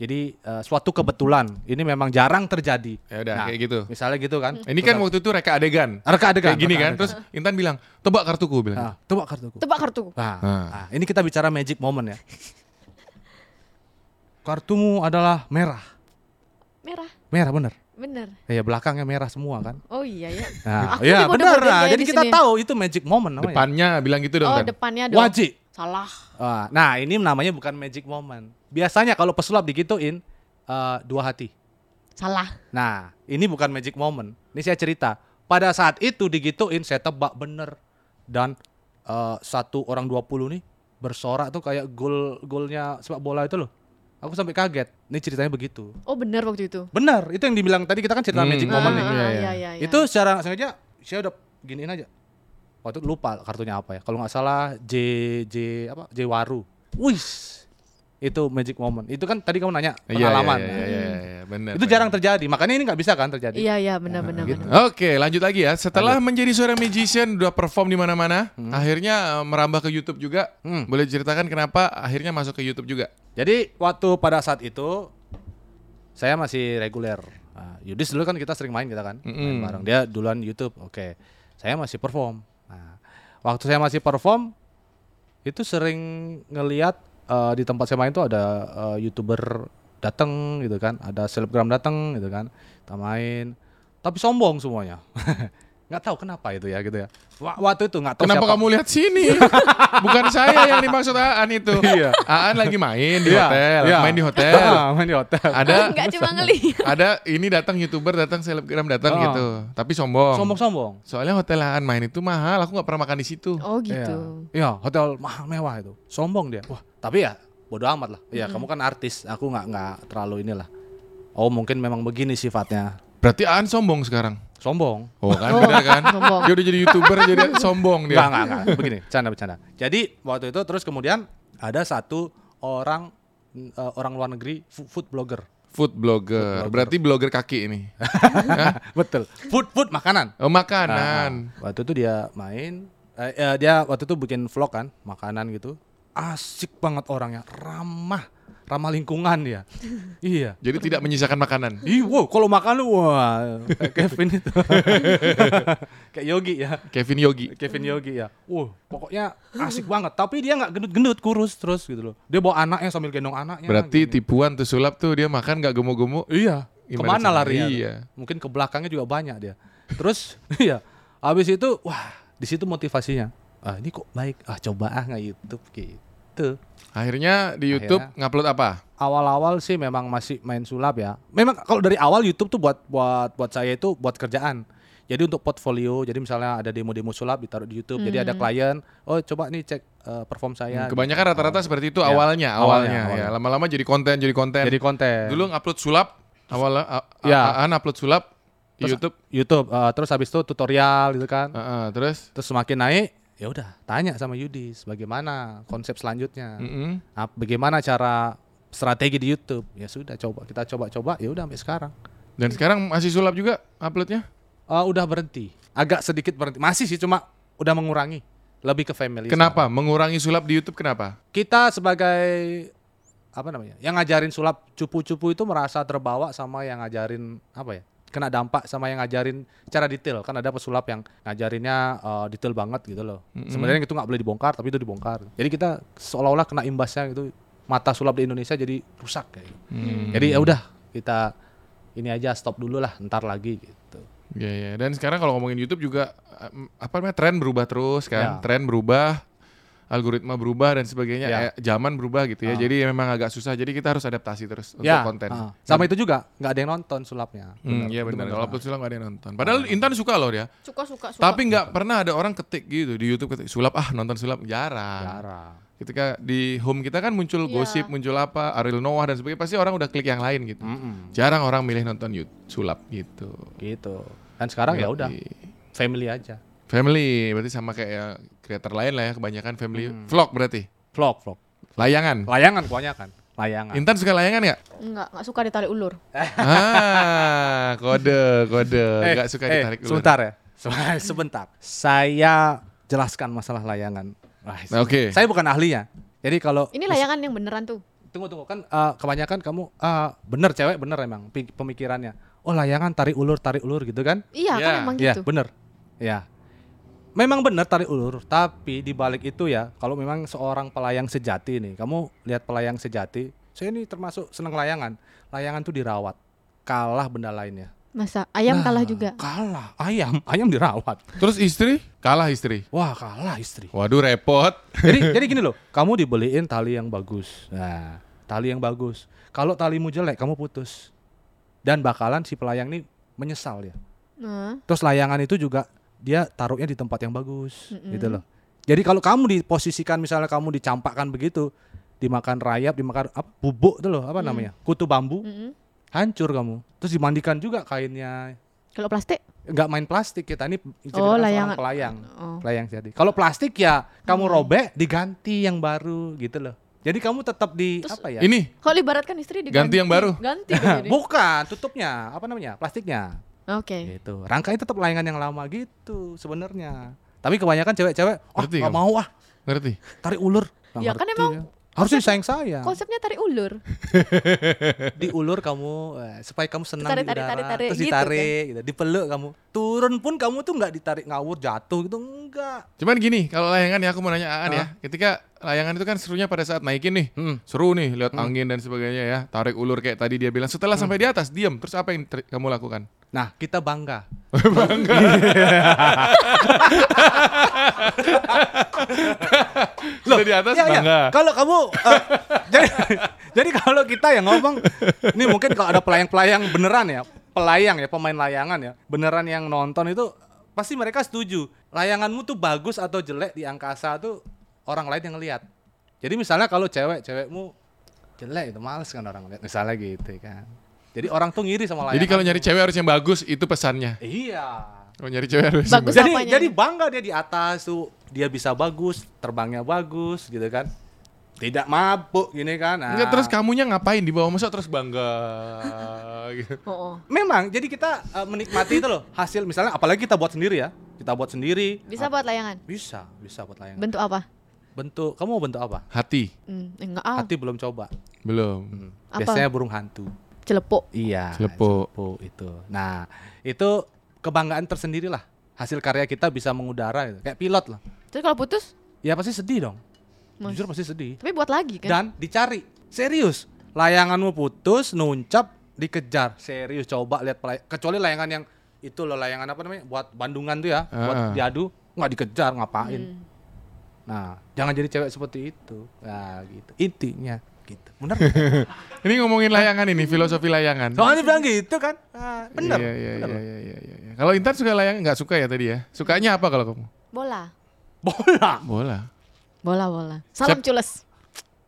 Jadi eh, suatu kebetulan. Ini memang jarang terjadi. Ya udah Nah, kayak gitu. Misalnya gitu kan. Ini kan waktu itu reka adegan. reka adegan. Kayak gini kan. adegan. Terus Intan bilang, "Tebak kartuku," bilang. Ah, tebak kartuku. Tebak kartu. Nah, Ah. nah, ini kita bicara magic moment ya. Kartumu adalah merah. Merah. Merah bener. Bener. Ya belakangnya merah semua kan. Oh iya ya. Nah, ya nih bener ya Jadi di kita sini. tahu itu magic moment namanya. Depannya bilang gitu dong, Oh depannya dong. Wajib. Salah. Ah, Nah, ini namanya bukan magic moment. Biasanya kalau pesulap digituin eh, dua hati. Salah. Nah, ini bukan magic moment. Ini saya cerita. Pada saat itu digituin saya tebak bener dan eh, satu orang 20 nih bersorak tuh kayak gol golnya sepak bola itu loh. Aku sampai kaget. Ini ceritanya begitu. Oh bener waktu itu. Bener, itu yang dibilang tadi kita kan cerita Hmm. magic moment ah, nih. iya, iya. iya, iya. Itu secara sengaja saya udah giniin aja. Waktu itu lupa kartunya apa ya. Kalau nggak salah J J apa J Waru. Wis. Itu magic moment. Itu kan tadi kamu nanya Iya, pengalaman. Iya, iya, iya, iya, benar. Itu jarang terjadi. Makanya ini nggak bisa kan terjadi. Iya iya benar benar gitu. Oke, lanjut lagi ya. Setelah menjadi seorang magician, udah perform di mana-mana, akhirnya eh, merambah ke YouTube juga. Hmm. Boleh ceritakan kenapa akhirnya masuk ke YouTube juga? Jadi waktu pada saat itu saya masih reguler. Nah, Yudis dulu kan kita sering main kita kan, main Mm-mm. bareng. Dia duluan YouTube. Oke. Saya masih perform. Nah, waktu saya masih perform itu sering ngeliat eh, di tempat saya main tuh ada eh, YouTuber datang gitu kan, ada selebgram datang gitu kan. Kita main. Tapi sombong semuanya. nggak tahu kenapa itu ya gitu ya. Wa- Waktu itu nggak tahu Kenapa siapa. kamu lihat sini? Bukan saya yang dimaksud Aan itu. Iya. Aan lagi main di Iya, hotel, iya. main di hotel. Main di hotel. Ada Enggak cuma ngelihat. ada ini datang YouTuber, datang selebgram datang Oh. gitu. Tapi sombong. Sombong-sombong. Soalnya hotel Aan main itu mahal, aku nggak pernah makan di situ. Oh gitu. Iya, Iya, hotel mahal mewah itu. Sombong dia. Wah, tapi ya bodo amat lah. Ya, kamu kan artis, aku nggak nggak terlalu inilah. Oh, mungkin memang begini sifatnya. Berarti Aan sombong sekarang. Sombong. Oh kan benar kan? Sombong. Dia udah jadi YouTuber jadi sombong dia. Enggak, enggak, enggak. Begini, bercanda bercanda. Jadi, waktu itu terus kemudian ada satu orang eh, orang luar negeri fu- food blogger. Food blogger. Berarti blogger kaki ini. Betul. Food food makanan. Oh, makanan. Nah, waktu itu dia main eh, eh, dia waktu itu bikin vlog kan, makanan gitu. Asik banget orangnya, ramah, ramah lingkungan dia. iya. Jadi tidak menyisakan makanan. Ih, wow, kalau makan lu wah kayak Kevin itu. kayak Yogi ya. Kevin Yogi. Kevin Yogi ya. Wow, pokoknya asik banget. Tapi dia nggak gendut-gendut, kurus terus gitu loh. Dia bawa anaknya sambil gendong anaknya. Berarti gini. tipuan tuh sulap tuh dia makan nggak gemuk-gemuk. Iya. Gimana Ke mana larinya? tuh? Iya. Mungkin ke belakangnya juga banyak dia. Terus iya. Habis itu wah, di situ motivasinya. Ah, ini kok baik. Ah, coba ah nggak YouTube gitu. Akhirnya di YouTube ngupload apa? Awal-awal sih memang masih main sulap ya. Memang kalau dari awal YouTube tuh buat buat buat saya itu buat kerjaan. Jadi untuk portfolio, jadi misalnya ada demo-demo sulap ditaruh di YouTube. Jadi ada klien, oh coba nih cek eh, perform saya. Hmm, Kebanyakan rata-rata seperti itu Ya, awalnya, awalnya, awalnya, ya. Lama-lama jadi konten, jadi konten. Jadi konten. Dulu ngupload sulap awalnya a- a- Ya. Aan upload sulap di Terus- YouTube. YouTube, eh, terus habis itu tutorial gitu kan. Heeh, terus Terus semakin naik, ya udah tanya sama Yudis bagaimana konsep selanjutnya. Mm-mm. Nah, bagaimana cara strategi di YouTube? Ya sudah coba kita coba-coba ya udah sampai sekarang. Dan sekarang masih sulap juga uploadnya? Eh, udah berhenti. Agak sedikit berhenti. Masih sih cuma udah mengurangi. Lebih ke family. Kenapa? Mengurangi sulap di YouTube kenapa? sekarang. Kita sebagai apa namanya? Yang ngajarin sulap cupu-cupu itu merasa terbawa sama yang ngajarin apa ya? Kena dampak sama yang ngajarin cara detail. Kan ada pesulap yang ngajarinnya eh, detail banget gitu loh. Sebenarnya itu nggak boleh dibongkar, tapi itu dibongkar. Jadi kita seolah-olah kena imbasnya gitu. Mata sulap di Indonesia jadi rusak kayak gitu. Jadi ya udah kita ini aja stop dulu lah, ntar lagi gitu. Iya, iya. Dan sekarang kalau ngomongin YouTube juga em, apa namanya tren berubah terus kan? Ya. Tren berubah, algoritma berubah dan sebagainya. Ya. Eh, zaman berubah gitu ya. Ah. Jadi memang agak susah. Jadi kita harus adaptasi terus untuk Ya, konten. ah. sama itu juga nggak ada yang nonton sulapnya. Hmm, iya benar. benar. Kalau upload sulap gak ada yang nonton. Padahal Intan suka loh dia. Suka suka suka. Tapi nggak pernah ada orang ketik gitu di YouTube ketik sulap ah nonton sulap jarang. Jarang. Ketika di home kita kan muncul Iya. gosip, muncul apa, Ariel Noah dan sebagainya pasti orang udah klik yang lain gitu. Mm-mm. Jarang orang milih nonton YouTube sulap gitu. Gitu. Dan sekarang ya udah family aja. Family berarti sama kayak kreator lain lah ya kebanyakan family. Hmm. Vlog berarti. Vlog, vlog. Layangan. Layangan kebanyakan. Layangan. Intan suka layangan nggak? Enggak, enggak suka ditarik ulur. ah, kode, kode. Eh, Nggak suka eh, ditarik ulur. Sebentar ya. Se- Sebentar. Saya jelaskan masalah layangan. Nah, Oke. Saya bukan ahlinya. Jadi kalau Ini layangan yang beneran tuh. tunggu tunggu kan eh, kebanyakan kamu eh, bener cewek bener emang pemikirannya. Oh layangan tarik ulur tarik ulur gitu kan? Iya Iya. kan emang Iya gitu. bener. Ya. Memang benar tarik ulur, tapi di balik itu ya, kalau memang seorang pelayang sejati nih, kamu lihat pelayang sejati, saya ini termasuk seneng layangan. Layangan tuh dirawat, kalah benda lainnya. Masa ayam Nah, kalah juga. Kalah, ayam, ayam dirawat. Terus istri? Kalah istri. Wah kalah istri. Waduh repot. jadi jadi gini loh, kamu dibeliin tali yang bagus. Nah, tali yang bagus. Kalau talimu jelek, kamu putus. Dan bakalan si pelayang ini menyesal ya. Nah, Terus layangan itu juga dia taruhnya di tempat yang bagus, Mm-mm. gitu loh. Jadi kalau kamu diposisikan misalnya kamu dicampakkan begitu, dimakan rayap, dimakan apa bubuk itu loh, apa Mm. namanya? Kutu bambu, mm-mm. hancur kamu. Terus dimandikan juga kainnya. Kalau plastik? nggak main plastik kita ini Oh, layangan. pelayang Oh. pelayang jadi kalau plastik ya kamu robek diganti yang baru gitu loh jadi kamu tetap di Terus- apa ya Ini Kalau ibaratkan istri diganti. Ganti yang baru? Ganti kan jadi. bukan tutupnya apa namanya plastiknya Oke. gitu rangkanya tetap layangan yang lama gitu sebenarnya tapi kebanyakan cewek-cewek oh Ngerti nggak kamu? mau ah ngerti? tarik ulur Nggak Ya kan ngerti emang dia. harusnya sayang sayang Konsepnya tarik ulur. diulur kamu eh, supaya kamu senang Tarik, di tarik, udara tarik, tarik, terus gitu ditarik gitu, dipeluk kamu turun pun kamu tuh nggak ditarik ngawur jatuh gitu enggak Cuman gini, kalau layangan ya aku mau nanya Aan ya. Ketika layangan itu kan serunya pada saat naikin nih. Hmm. Seru nih lihat angin dan sebagainya ya. Tarik ulur kayak tadi dia bilang. Setelah Hmm. sampai di atas diam. Terus apa yang ter- kamu lakukan? Nah, kita bangga. Sudah di atas iya. bangga. Kalau kamu eh, jadi jadi kalau kita yang ngomong ini mungkin kalau ada pelayang-pelayang beneran ya, pelayang ya, pemain layangan ya, beneran yang nonton itu pasti mereka setuju. Layanganmu tuh bagus atau jelek di angkasa tuh orang lain yang ngelihat. Jadi misalnya kalau cewek, cewekmu jelek itu males kan orang lihat misalnya gitu kan. Jadi orang tuh ngiri sama layangan. Jadi kalau nyari cewek harus yang bagus, itu pesannya. Iya. Kalau nyari cewek harus yang Bagus. jadi apanya jadi bangga dia di atas tuh dia bisa bagus terbangnya bagus gitu kan tidak mabuk gini kan nah, Enggak, terus kamunya ngapain di bawah masa terus bangga gitu. Oh, oh. memang jadi kita eh, menikmati itu loh hasil misalnya apalagi kita buat sendiri ya kita buat sendiri Bisa buat layangan. bisa bisa buat layangan Bentuk apa? bentuk kamu mau bentuk apa Hati Hmm, enggak ah. hati belum coba belum. Apa? biasanya burung hantu Celepuk. iya Celepuk. celepuk itu nah itu kebanggaan tersendiri lah hasil karya kita bisa mengudara gitu. kayak pilot lah Terus kalau putus, ya pasti sedih dong Mas. jujur pasti sedih tapi buat lagi kan? dan dicari serius layanganmu putus nuncap dikejar serius coba lihat pelay- kecuali layangan yang itu loh layangan apa namanya buat Bandungan tuh ya buat Ah. diadu nggak dikejar ngapain Hmm. nah jangan jadi cewek seperti itu nah gitu intinya gitu bener Ini ngomongin layangan ini, filosofi layangan. soalnya bilang gitu kan nah, bener Iya, iya, bener iya, iya, iya, iya, iya. Kalau Intan suka layangan nggak suka ya tadi ya? Sukanya apa kalau kamu? Bola. bola Bola. Bola, bola. Salam Siap. cules.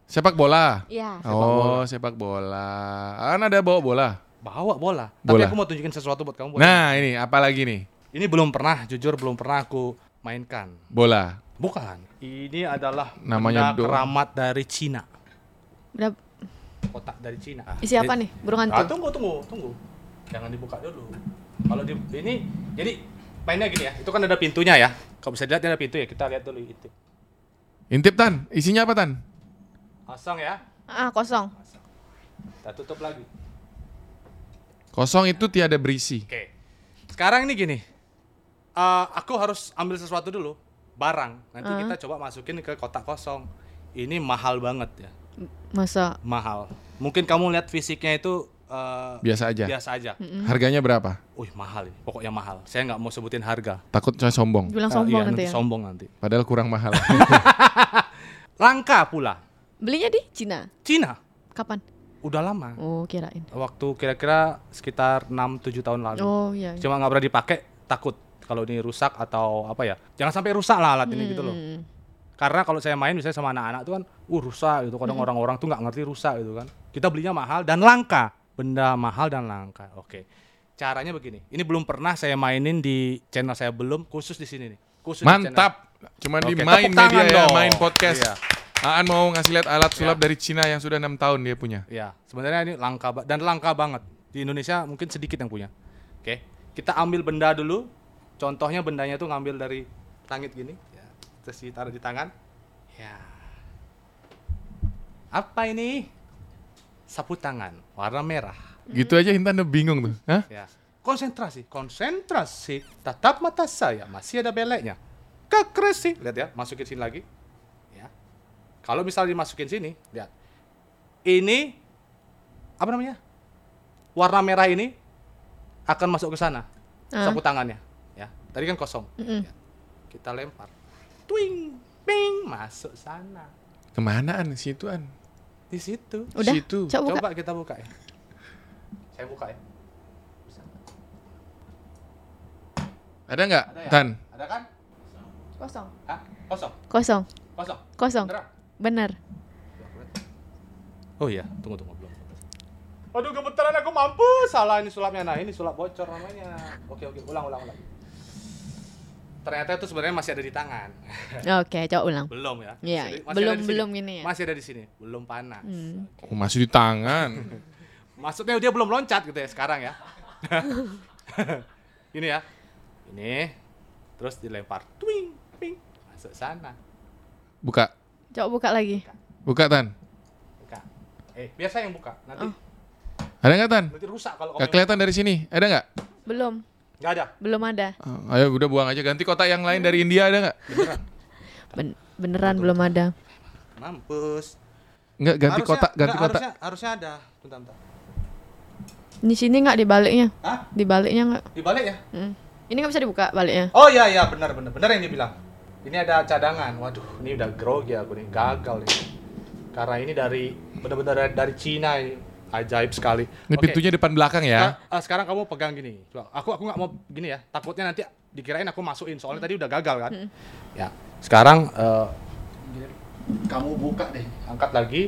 Sepak bola. Iya. oh, sepak bola. Kan ada bawa bola. bawa bola. tapi Bola. aku mau tunjukin sesuatu buat kamu boleh? Nah, ini apa lagi nih? ini belum pernah jujur belum pernah aku mainkan Bola. Bukan. Ini adalah Namanya keramat dari Cina. Berapa? Kotak dari Cina. Isi apa nih? Burung Ah, hantu. tunggu, tunggu, tunggu. Jangan dibuka dulu. Kalau di ini jadi mainnya gini ya. Itu kan ada pintunya ya. Kalau bisa dilihat ada pintu ya. Kita lihat dulu itu. Intip Tan, isinya apa Tan? Kosong ya. Ah, kosong. Kita tutup lagi. Kosong itu tiada berisi. Oke. Sekarang ini gini. Eh, aku harus ambil sesuatu dulu. Barang. Nanti Ah. kita coba masukin ke kotak kosong. Ini mahal banget ya. Masa Mahal. Mungkin kamu lihat fisiknya itu eh, Biasa aja. biasa aja. Harganya berapa? Wih mahal ini, pokoknya mahal. Saya nggak mau sebutin harga. Takut saya sombong. bilang Ah, sombong iya, nanti ya. Sombong nanti. Padahal kurang mahal. Langka pula. Belinya di Cina. Cina Kapan? udah lama. Oh, kirain. Waktu kira-kira sekitar 6-7 tahun lalu. Oh, iya. Cuma nggak pernah dipakai, takut kalau ini rusak atau apa ya. Jangan sampai rusak lah alat ini gitu loh. Hmm. Karena kalau saya main misalnya sama anak-anak tuh kan, uh rusak gitu. Kadang orang-orang tuh nggak ngerti rusak gitu kan. Kita belinya mahal dan langka. Benda mahal dan langka. Oke. Caranya begini. Ini belum pernah saya mainin di channel saya belum khusus di sini nih. Khusus di channel. Mantap. Cuman di Oke, main media ya, dong. main podcast. Iya. Aan mau ngasih lihat alat sulap dari Cina yang sudah enam tahun dia punya. Ya, sebenarnya ini langka dan langka banget. Di Indonesia mungkin sedikit yang punya. Oke. Kita ambil benda dulu. Contohnya bendanya tuh ngambil dari langit gini, ya. Terus ditaruh di tangan. Ya. Apa ini? Sapu tangan warna merah. Gitu aja Intan udah bingung tuh. Hah? Ya. Konsentrasi, konsentrasi. Tatap mata saya, masih ada beleknya. Kekresi. Lihat ya, masukin sini lagi. Ya. Kalau misalnya dimasukin sini, lihat. Ini apa namanya? Warna merah ini akan masuk ke sana. Ah. Sapu tangannya, ya. Tadi kan kosong. Mm-mm. Ya. Kita lempar. Twing, ping, masuk sana. Kemanaan situ An? Di situ. Udah. Situ. Coba buka. Coba kita buka ya. Saya buka ya. Ada nggak Ada ya? Tan? Ada kan? Kosong. Hah? Kosong. Kosong. Kosong. Kosong. Bener. Oh iya, tunggu tunggu belum. Aduh gemetaran aku mampu. Salah ini sulapnya. Nah ini sulap bocor namanya. Oke oke ulang ulang ulang. Ternyata itu sebenarnya masih ada di tangan. Oke, coba ulang. belum ya? Iya, belum ada di sini. belum gini ya. Masih ada di sini. Belum panas. Hmm. Oh, masih di tangan. Maksudnya dia belum loncat gitu ya sekarang ya. ini ya. Ini terus dilempar. Twing, ping. Masuk sana. Buka. Coba buka lagi. Buka Tan. Buka. Eh, biasa yang buka. Nanti Oh. Ada nggak Tan? nanti rusak kalau Gak kelihatan dari sini. Ada nggak? Belum, Enggak ada. belum ada. Oh, ayo udah buang aja. Ganti kotak yang lain dari India ada nggak? Beneran. Ben- beneran belum ada. Mampus. Nggak ganti Harusnya- kotak, ganti enggak, kotak. Harusnya, harusnya ada. Bentar, bentar. Di sini nggak di baliknya? Hah? Di baliknya nggak? Dibalik ya? Hmm. Ini nggak bisa dibuka baliknya. Oh iya iya benar benar benar yang dibilang. Ini ada cadangan. Waduh, ini udah grogi aku nih, gagal nih. Karena ini dari benar-benar dari, dari Cina ini. Ajaib sekali. Ini Oke. pintunya depan belakang ya. Sekarang, eh, sekarang kamu pegang gini. Aku aku nggak mau gini ya. Takutnya nanti dikirain aku masukin soalnya tadi udah gagal kan. Ya. Sekarang eh, gini, kamu buka deh. Angkat lagi.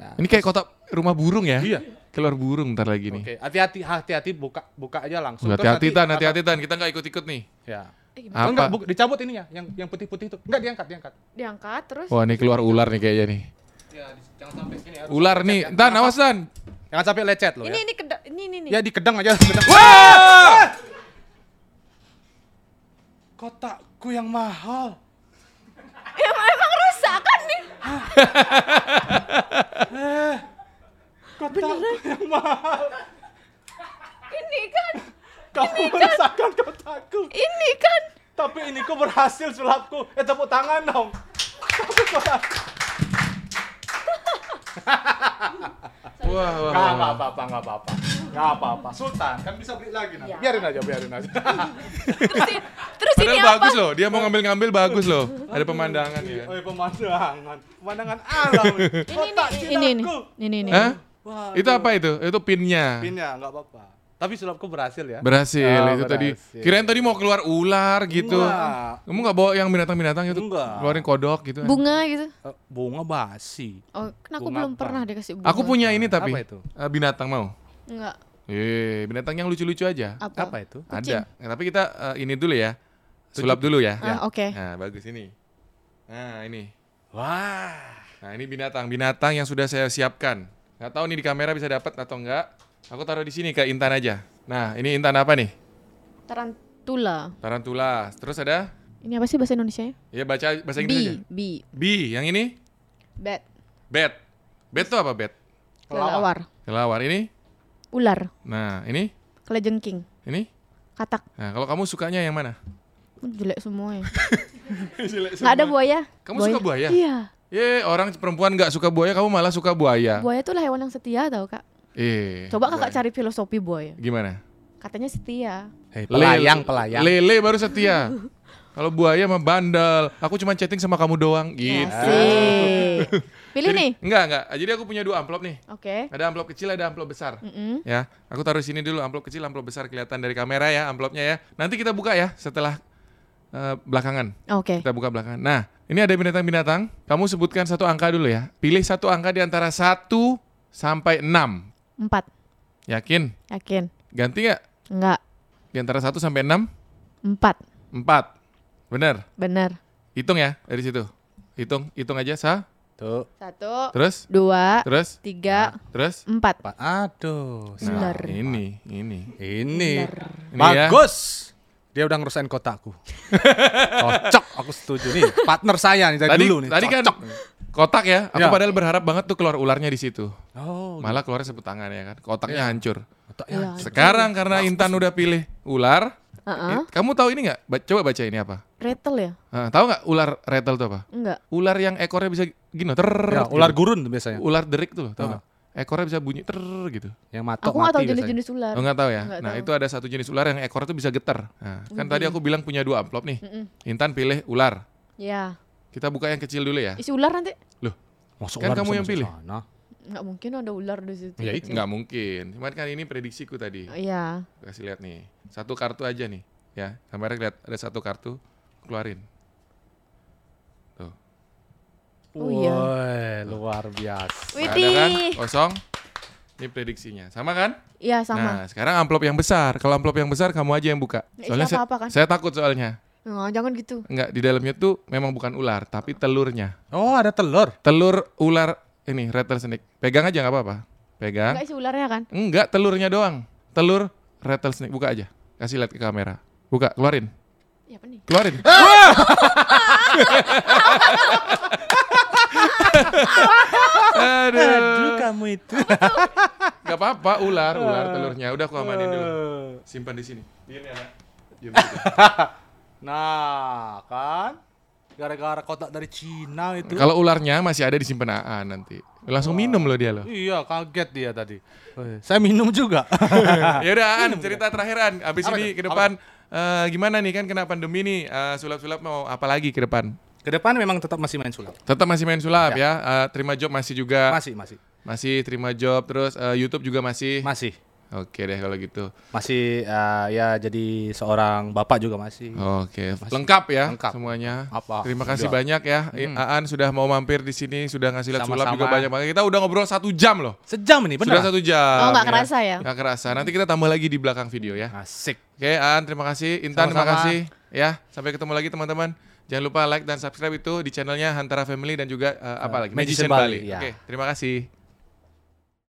Ya. Ini kayak kotak rumah burung ya. Iya. Keluar burung ntar lagi nih. Oke, hati-hati hati-hati buka buka aja langsung. Terus Hati-hati nanti Tan, hati-hati Tan. Kita nggak ikut-ikut nih. Ya. Eh, Apa? Enggak, bu- dicabut ininya, yang yang putih-putih itu. Enggak diangkat, diangkat. Diangkat terus. Wah ini keluar ular nih kayaknya nih. Ya, jangan sampai ini harus Ular lecet nih. ya. Tan, awas Tan. Jangan sampai lecet loh Ini ya. ini kedap ini ini nih. Ya dikedang aja, kedang. Wah! Kotakku yang mahal. Emang, emang rusak kan nih? Kotakku yang mahal. Ini kan, Kamu merusakkan kotakku. ini kan. Tapi ini kok berhasil sulapku. Eh tepuk tangan dong. Tapi kotakku. Wah, wah, Nggak apa-apa, nggak apa-apa. Nggak apa-apa. Sultan kan bisa beli lagi nanti. Ya. Biarin aja, biarin aja. Terus, terus ini Padahal apa? bagus loh. Dia mau ngambil-ngambil bagus loh. Ada pemandangan ya. Oh, pemandangan. Pemandangan alam. Ini ini ini ini ini ini. Hah? Wah, Itu apa itu? Itu pinnya. Pinnya nggak apa-apa. Tapi sulapku berhasil ya. Berhasil Ah, itu tadi. berhasil. Kirain tadi mau keluar ular gitu. Enggak. Kamu nggak bawa yang binatang-binatang itu? Enggak. Keluarin kodok gitu. Bunga gitu. Eh, bunga basi. Oh, kan aku Bunga belum apa? pernah dikasih bunga. Aku punya ini tapi. Apa itu? Eh, binatang mau. Enggak. Eh, binatang yang lucu-lucu aja. Apa? Apa itu? Kucing. Ada. Nah, tapi kita eh, ini dulu ya. Sulap dulu ya. Ah, oke. Nah, bagus ini. Nah, ini. Wah. Nah, ini binatang-binatang yang sudah saya siapkan. Nggak tahu nih di kamera bisa dapat atau enggak. Aku taruh di sini ke Intan aja. Nah, ini Intan apa nih? Tarantula. Tarantula. Terus ada? Ini apa sih bahasa Indonesia? Ya baca bahasa Inggris aja. Bee, bee, Bee. Yang ini? bat, Bat. Bat tuh apa bat? kelelawar, Kelawar ini? ular, Nah, ini? kelajengking, Ini? katak. Nah, kalau kamu sukanya yang mana? Jelek semua ya. Nggak ada buaya. Kamu suka buaya? Iya. Ye, orang perempuan nggak suka buaya, kamu malah suka buaya. Buaya itu lah hewan yang setia tau kak. Eh. Coba kakak cari filosofi buaya. Gimana? Katanya setia. Lele- pelayang, pelayang. Lele baru setia. Kalau buaya mah bandel. Aku cuma chatting sama kamu doang gitu. Asik. Pilih Jadi- nih. Enggak, enggak. Jadi aku punya dua amplop nih. Oke. Ada amplop kecil, ada amplop besar. Mm-mm. Ya, aku taruh sini dulu amplop kecil, amplop besar kelihatan dari kamera ya amplopnya ya. Nanti kita buka ya setelah eh, belakangan. Oke. Kita buka belakangan. Nah, ini ada binatang-binatang. Kamu sebutkan satu angka dulu ya. Pilih satu angka di antara 1 sampai 6. Empat. Yakin? Yakin? Ganti nggak? Enggak. Di antara 1 sampai 6? Empat. 4. Bener? Bener. Hitung ya dari situ. Hitung, hitung aja sa. Tuh. Satu. Terus, Dua. terus, Tiga. terus. Empat. Pak, aduh. Bener. Nah, ini, ini. Ini. Ini ya. Bagus. Dia udah ngerusain kotakku. Cocok, aku setuju nih. Partner saya nih dari Tadi, dulu nih. tadi kan Cocok. Kotak ya. Aku Ya. padahal berharap banget tuh keluar ularnya di situ. Oh, Malah keluarnya sebut tangan ya kan. Kotaknya Iya. hancur. kotaknya. Iya. Sekarang karena Intan udah pilih ular, Uh-uh. eh, kamu tahu ini nggak? Ba- coba baca ini apa? Rattle ya? Ah, tahu nggak ular rattle itu apa? Enggak. Ular yang ekornya bisa gini, ter. Ya, ular gurun tuh biasanya. Ular derik tuh, tahu Ah. nggak? Ekornya bisa bunyi ter gitu. Yang matok Aku nggak tahu biasanya. jenis-jenis ular. Oh nggak tahu ya? Nggak nah tahu. itu ada satu jenis ular yang ekornya tuh bisa getar. Nah, kan tadi aku bilang punya dua amplop nih. Mm-mm. Intan pilih ular. Ya. Kita buka yang kecil dulu ya. Isi ular nanti? Loh, Masuk Kan ular kamu yang pilih. sana. Nggak mungkin ada ular di situ. Ya itu. nggak mungkin. Cuman kan ini prediksiku tadi. Oh, Iya. Kasih lihat nih. Satu kartu aja nih. Ya, kamera lihat ada satu kartu. Keluarin. Tuh. Oh, iya. Luar biasa. Nggak ada kan? Kosong. Ini prediksinya. Sama kan? Iya sama. Nah, sekarang amplop yang besar. Kalau amplop yang besar kamu aja yang buka. Ya, Soalnya isinya saya, apa-apa kan? saya takut soalnya. Nggak, jangan gitu. Enggak, di dalamnya tuh memang bukan ular, tapi telurnya. Oh, ada telur. Telur ular ini rattlesnake. Pegang aja nggak apa-apa. Pegang. Enggak isi ularnya kan? Enggak, telurnya doang. Telur rattlesnake. Buka aja. Kasih lihat ke kamera. Buka, keluarin. Iya apa nih? Keluarin. Aduh. kamu itu. Gak apa-apa, ular, ular telurnya. Udah aku amanin dulu. Simpan di sini. Diam ya, nak. Diam. nah, kan? Gara-gara kotak dari Cina itu. Kalau ularnya masih ada di simpenaan nanti. Langsung minum loh dia loh. Iya, kaget dia tadi. Saya minum juga. ya udah An, cerita terakhir An. Abis Apa ini ke depan eh, gimana nih kan kena pandemi nih eh, sulap-sulap mau apa lagi ke depan? Ke depan memang tetap masih main sulap. Tetap masih main sulap ya. Eh, terima job masih juga. Masih, masih. Masih terima job terus eh, YouTube juga masih. Masih. Oke deh kalau gitu. Masih eh, ya jadi seorang bapak juga masih. Oke, lengkap ya Lengkap. semuanya. Apa? Terima kasih Juga. banyak ya. Aan sudah mau mampir di sini, sudah ngasih lihat sulap juga banyak banget. Kita udah ngobrol satu jam loh. Sejam ini, Sudah benar. satu jam. Oh, nggak kerasa ya? Nggak kerasa. Nanti kita tambah lagi di belakang video ya. Asik. Oke, Aan terima kasih. Intan terima Sama-sama. kasih. Ya, sampai ketemu lagi teman-teman. Jangan lupa like dan subscribe itu di channelnya Hantara Family dan juga eh, apa lagi? Magician Magician Bali. Bali, ya. Oke, terima kasih.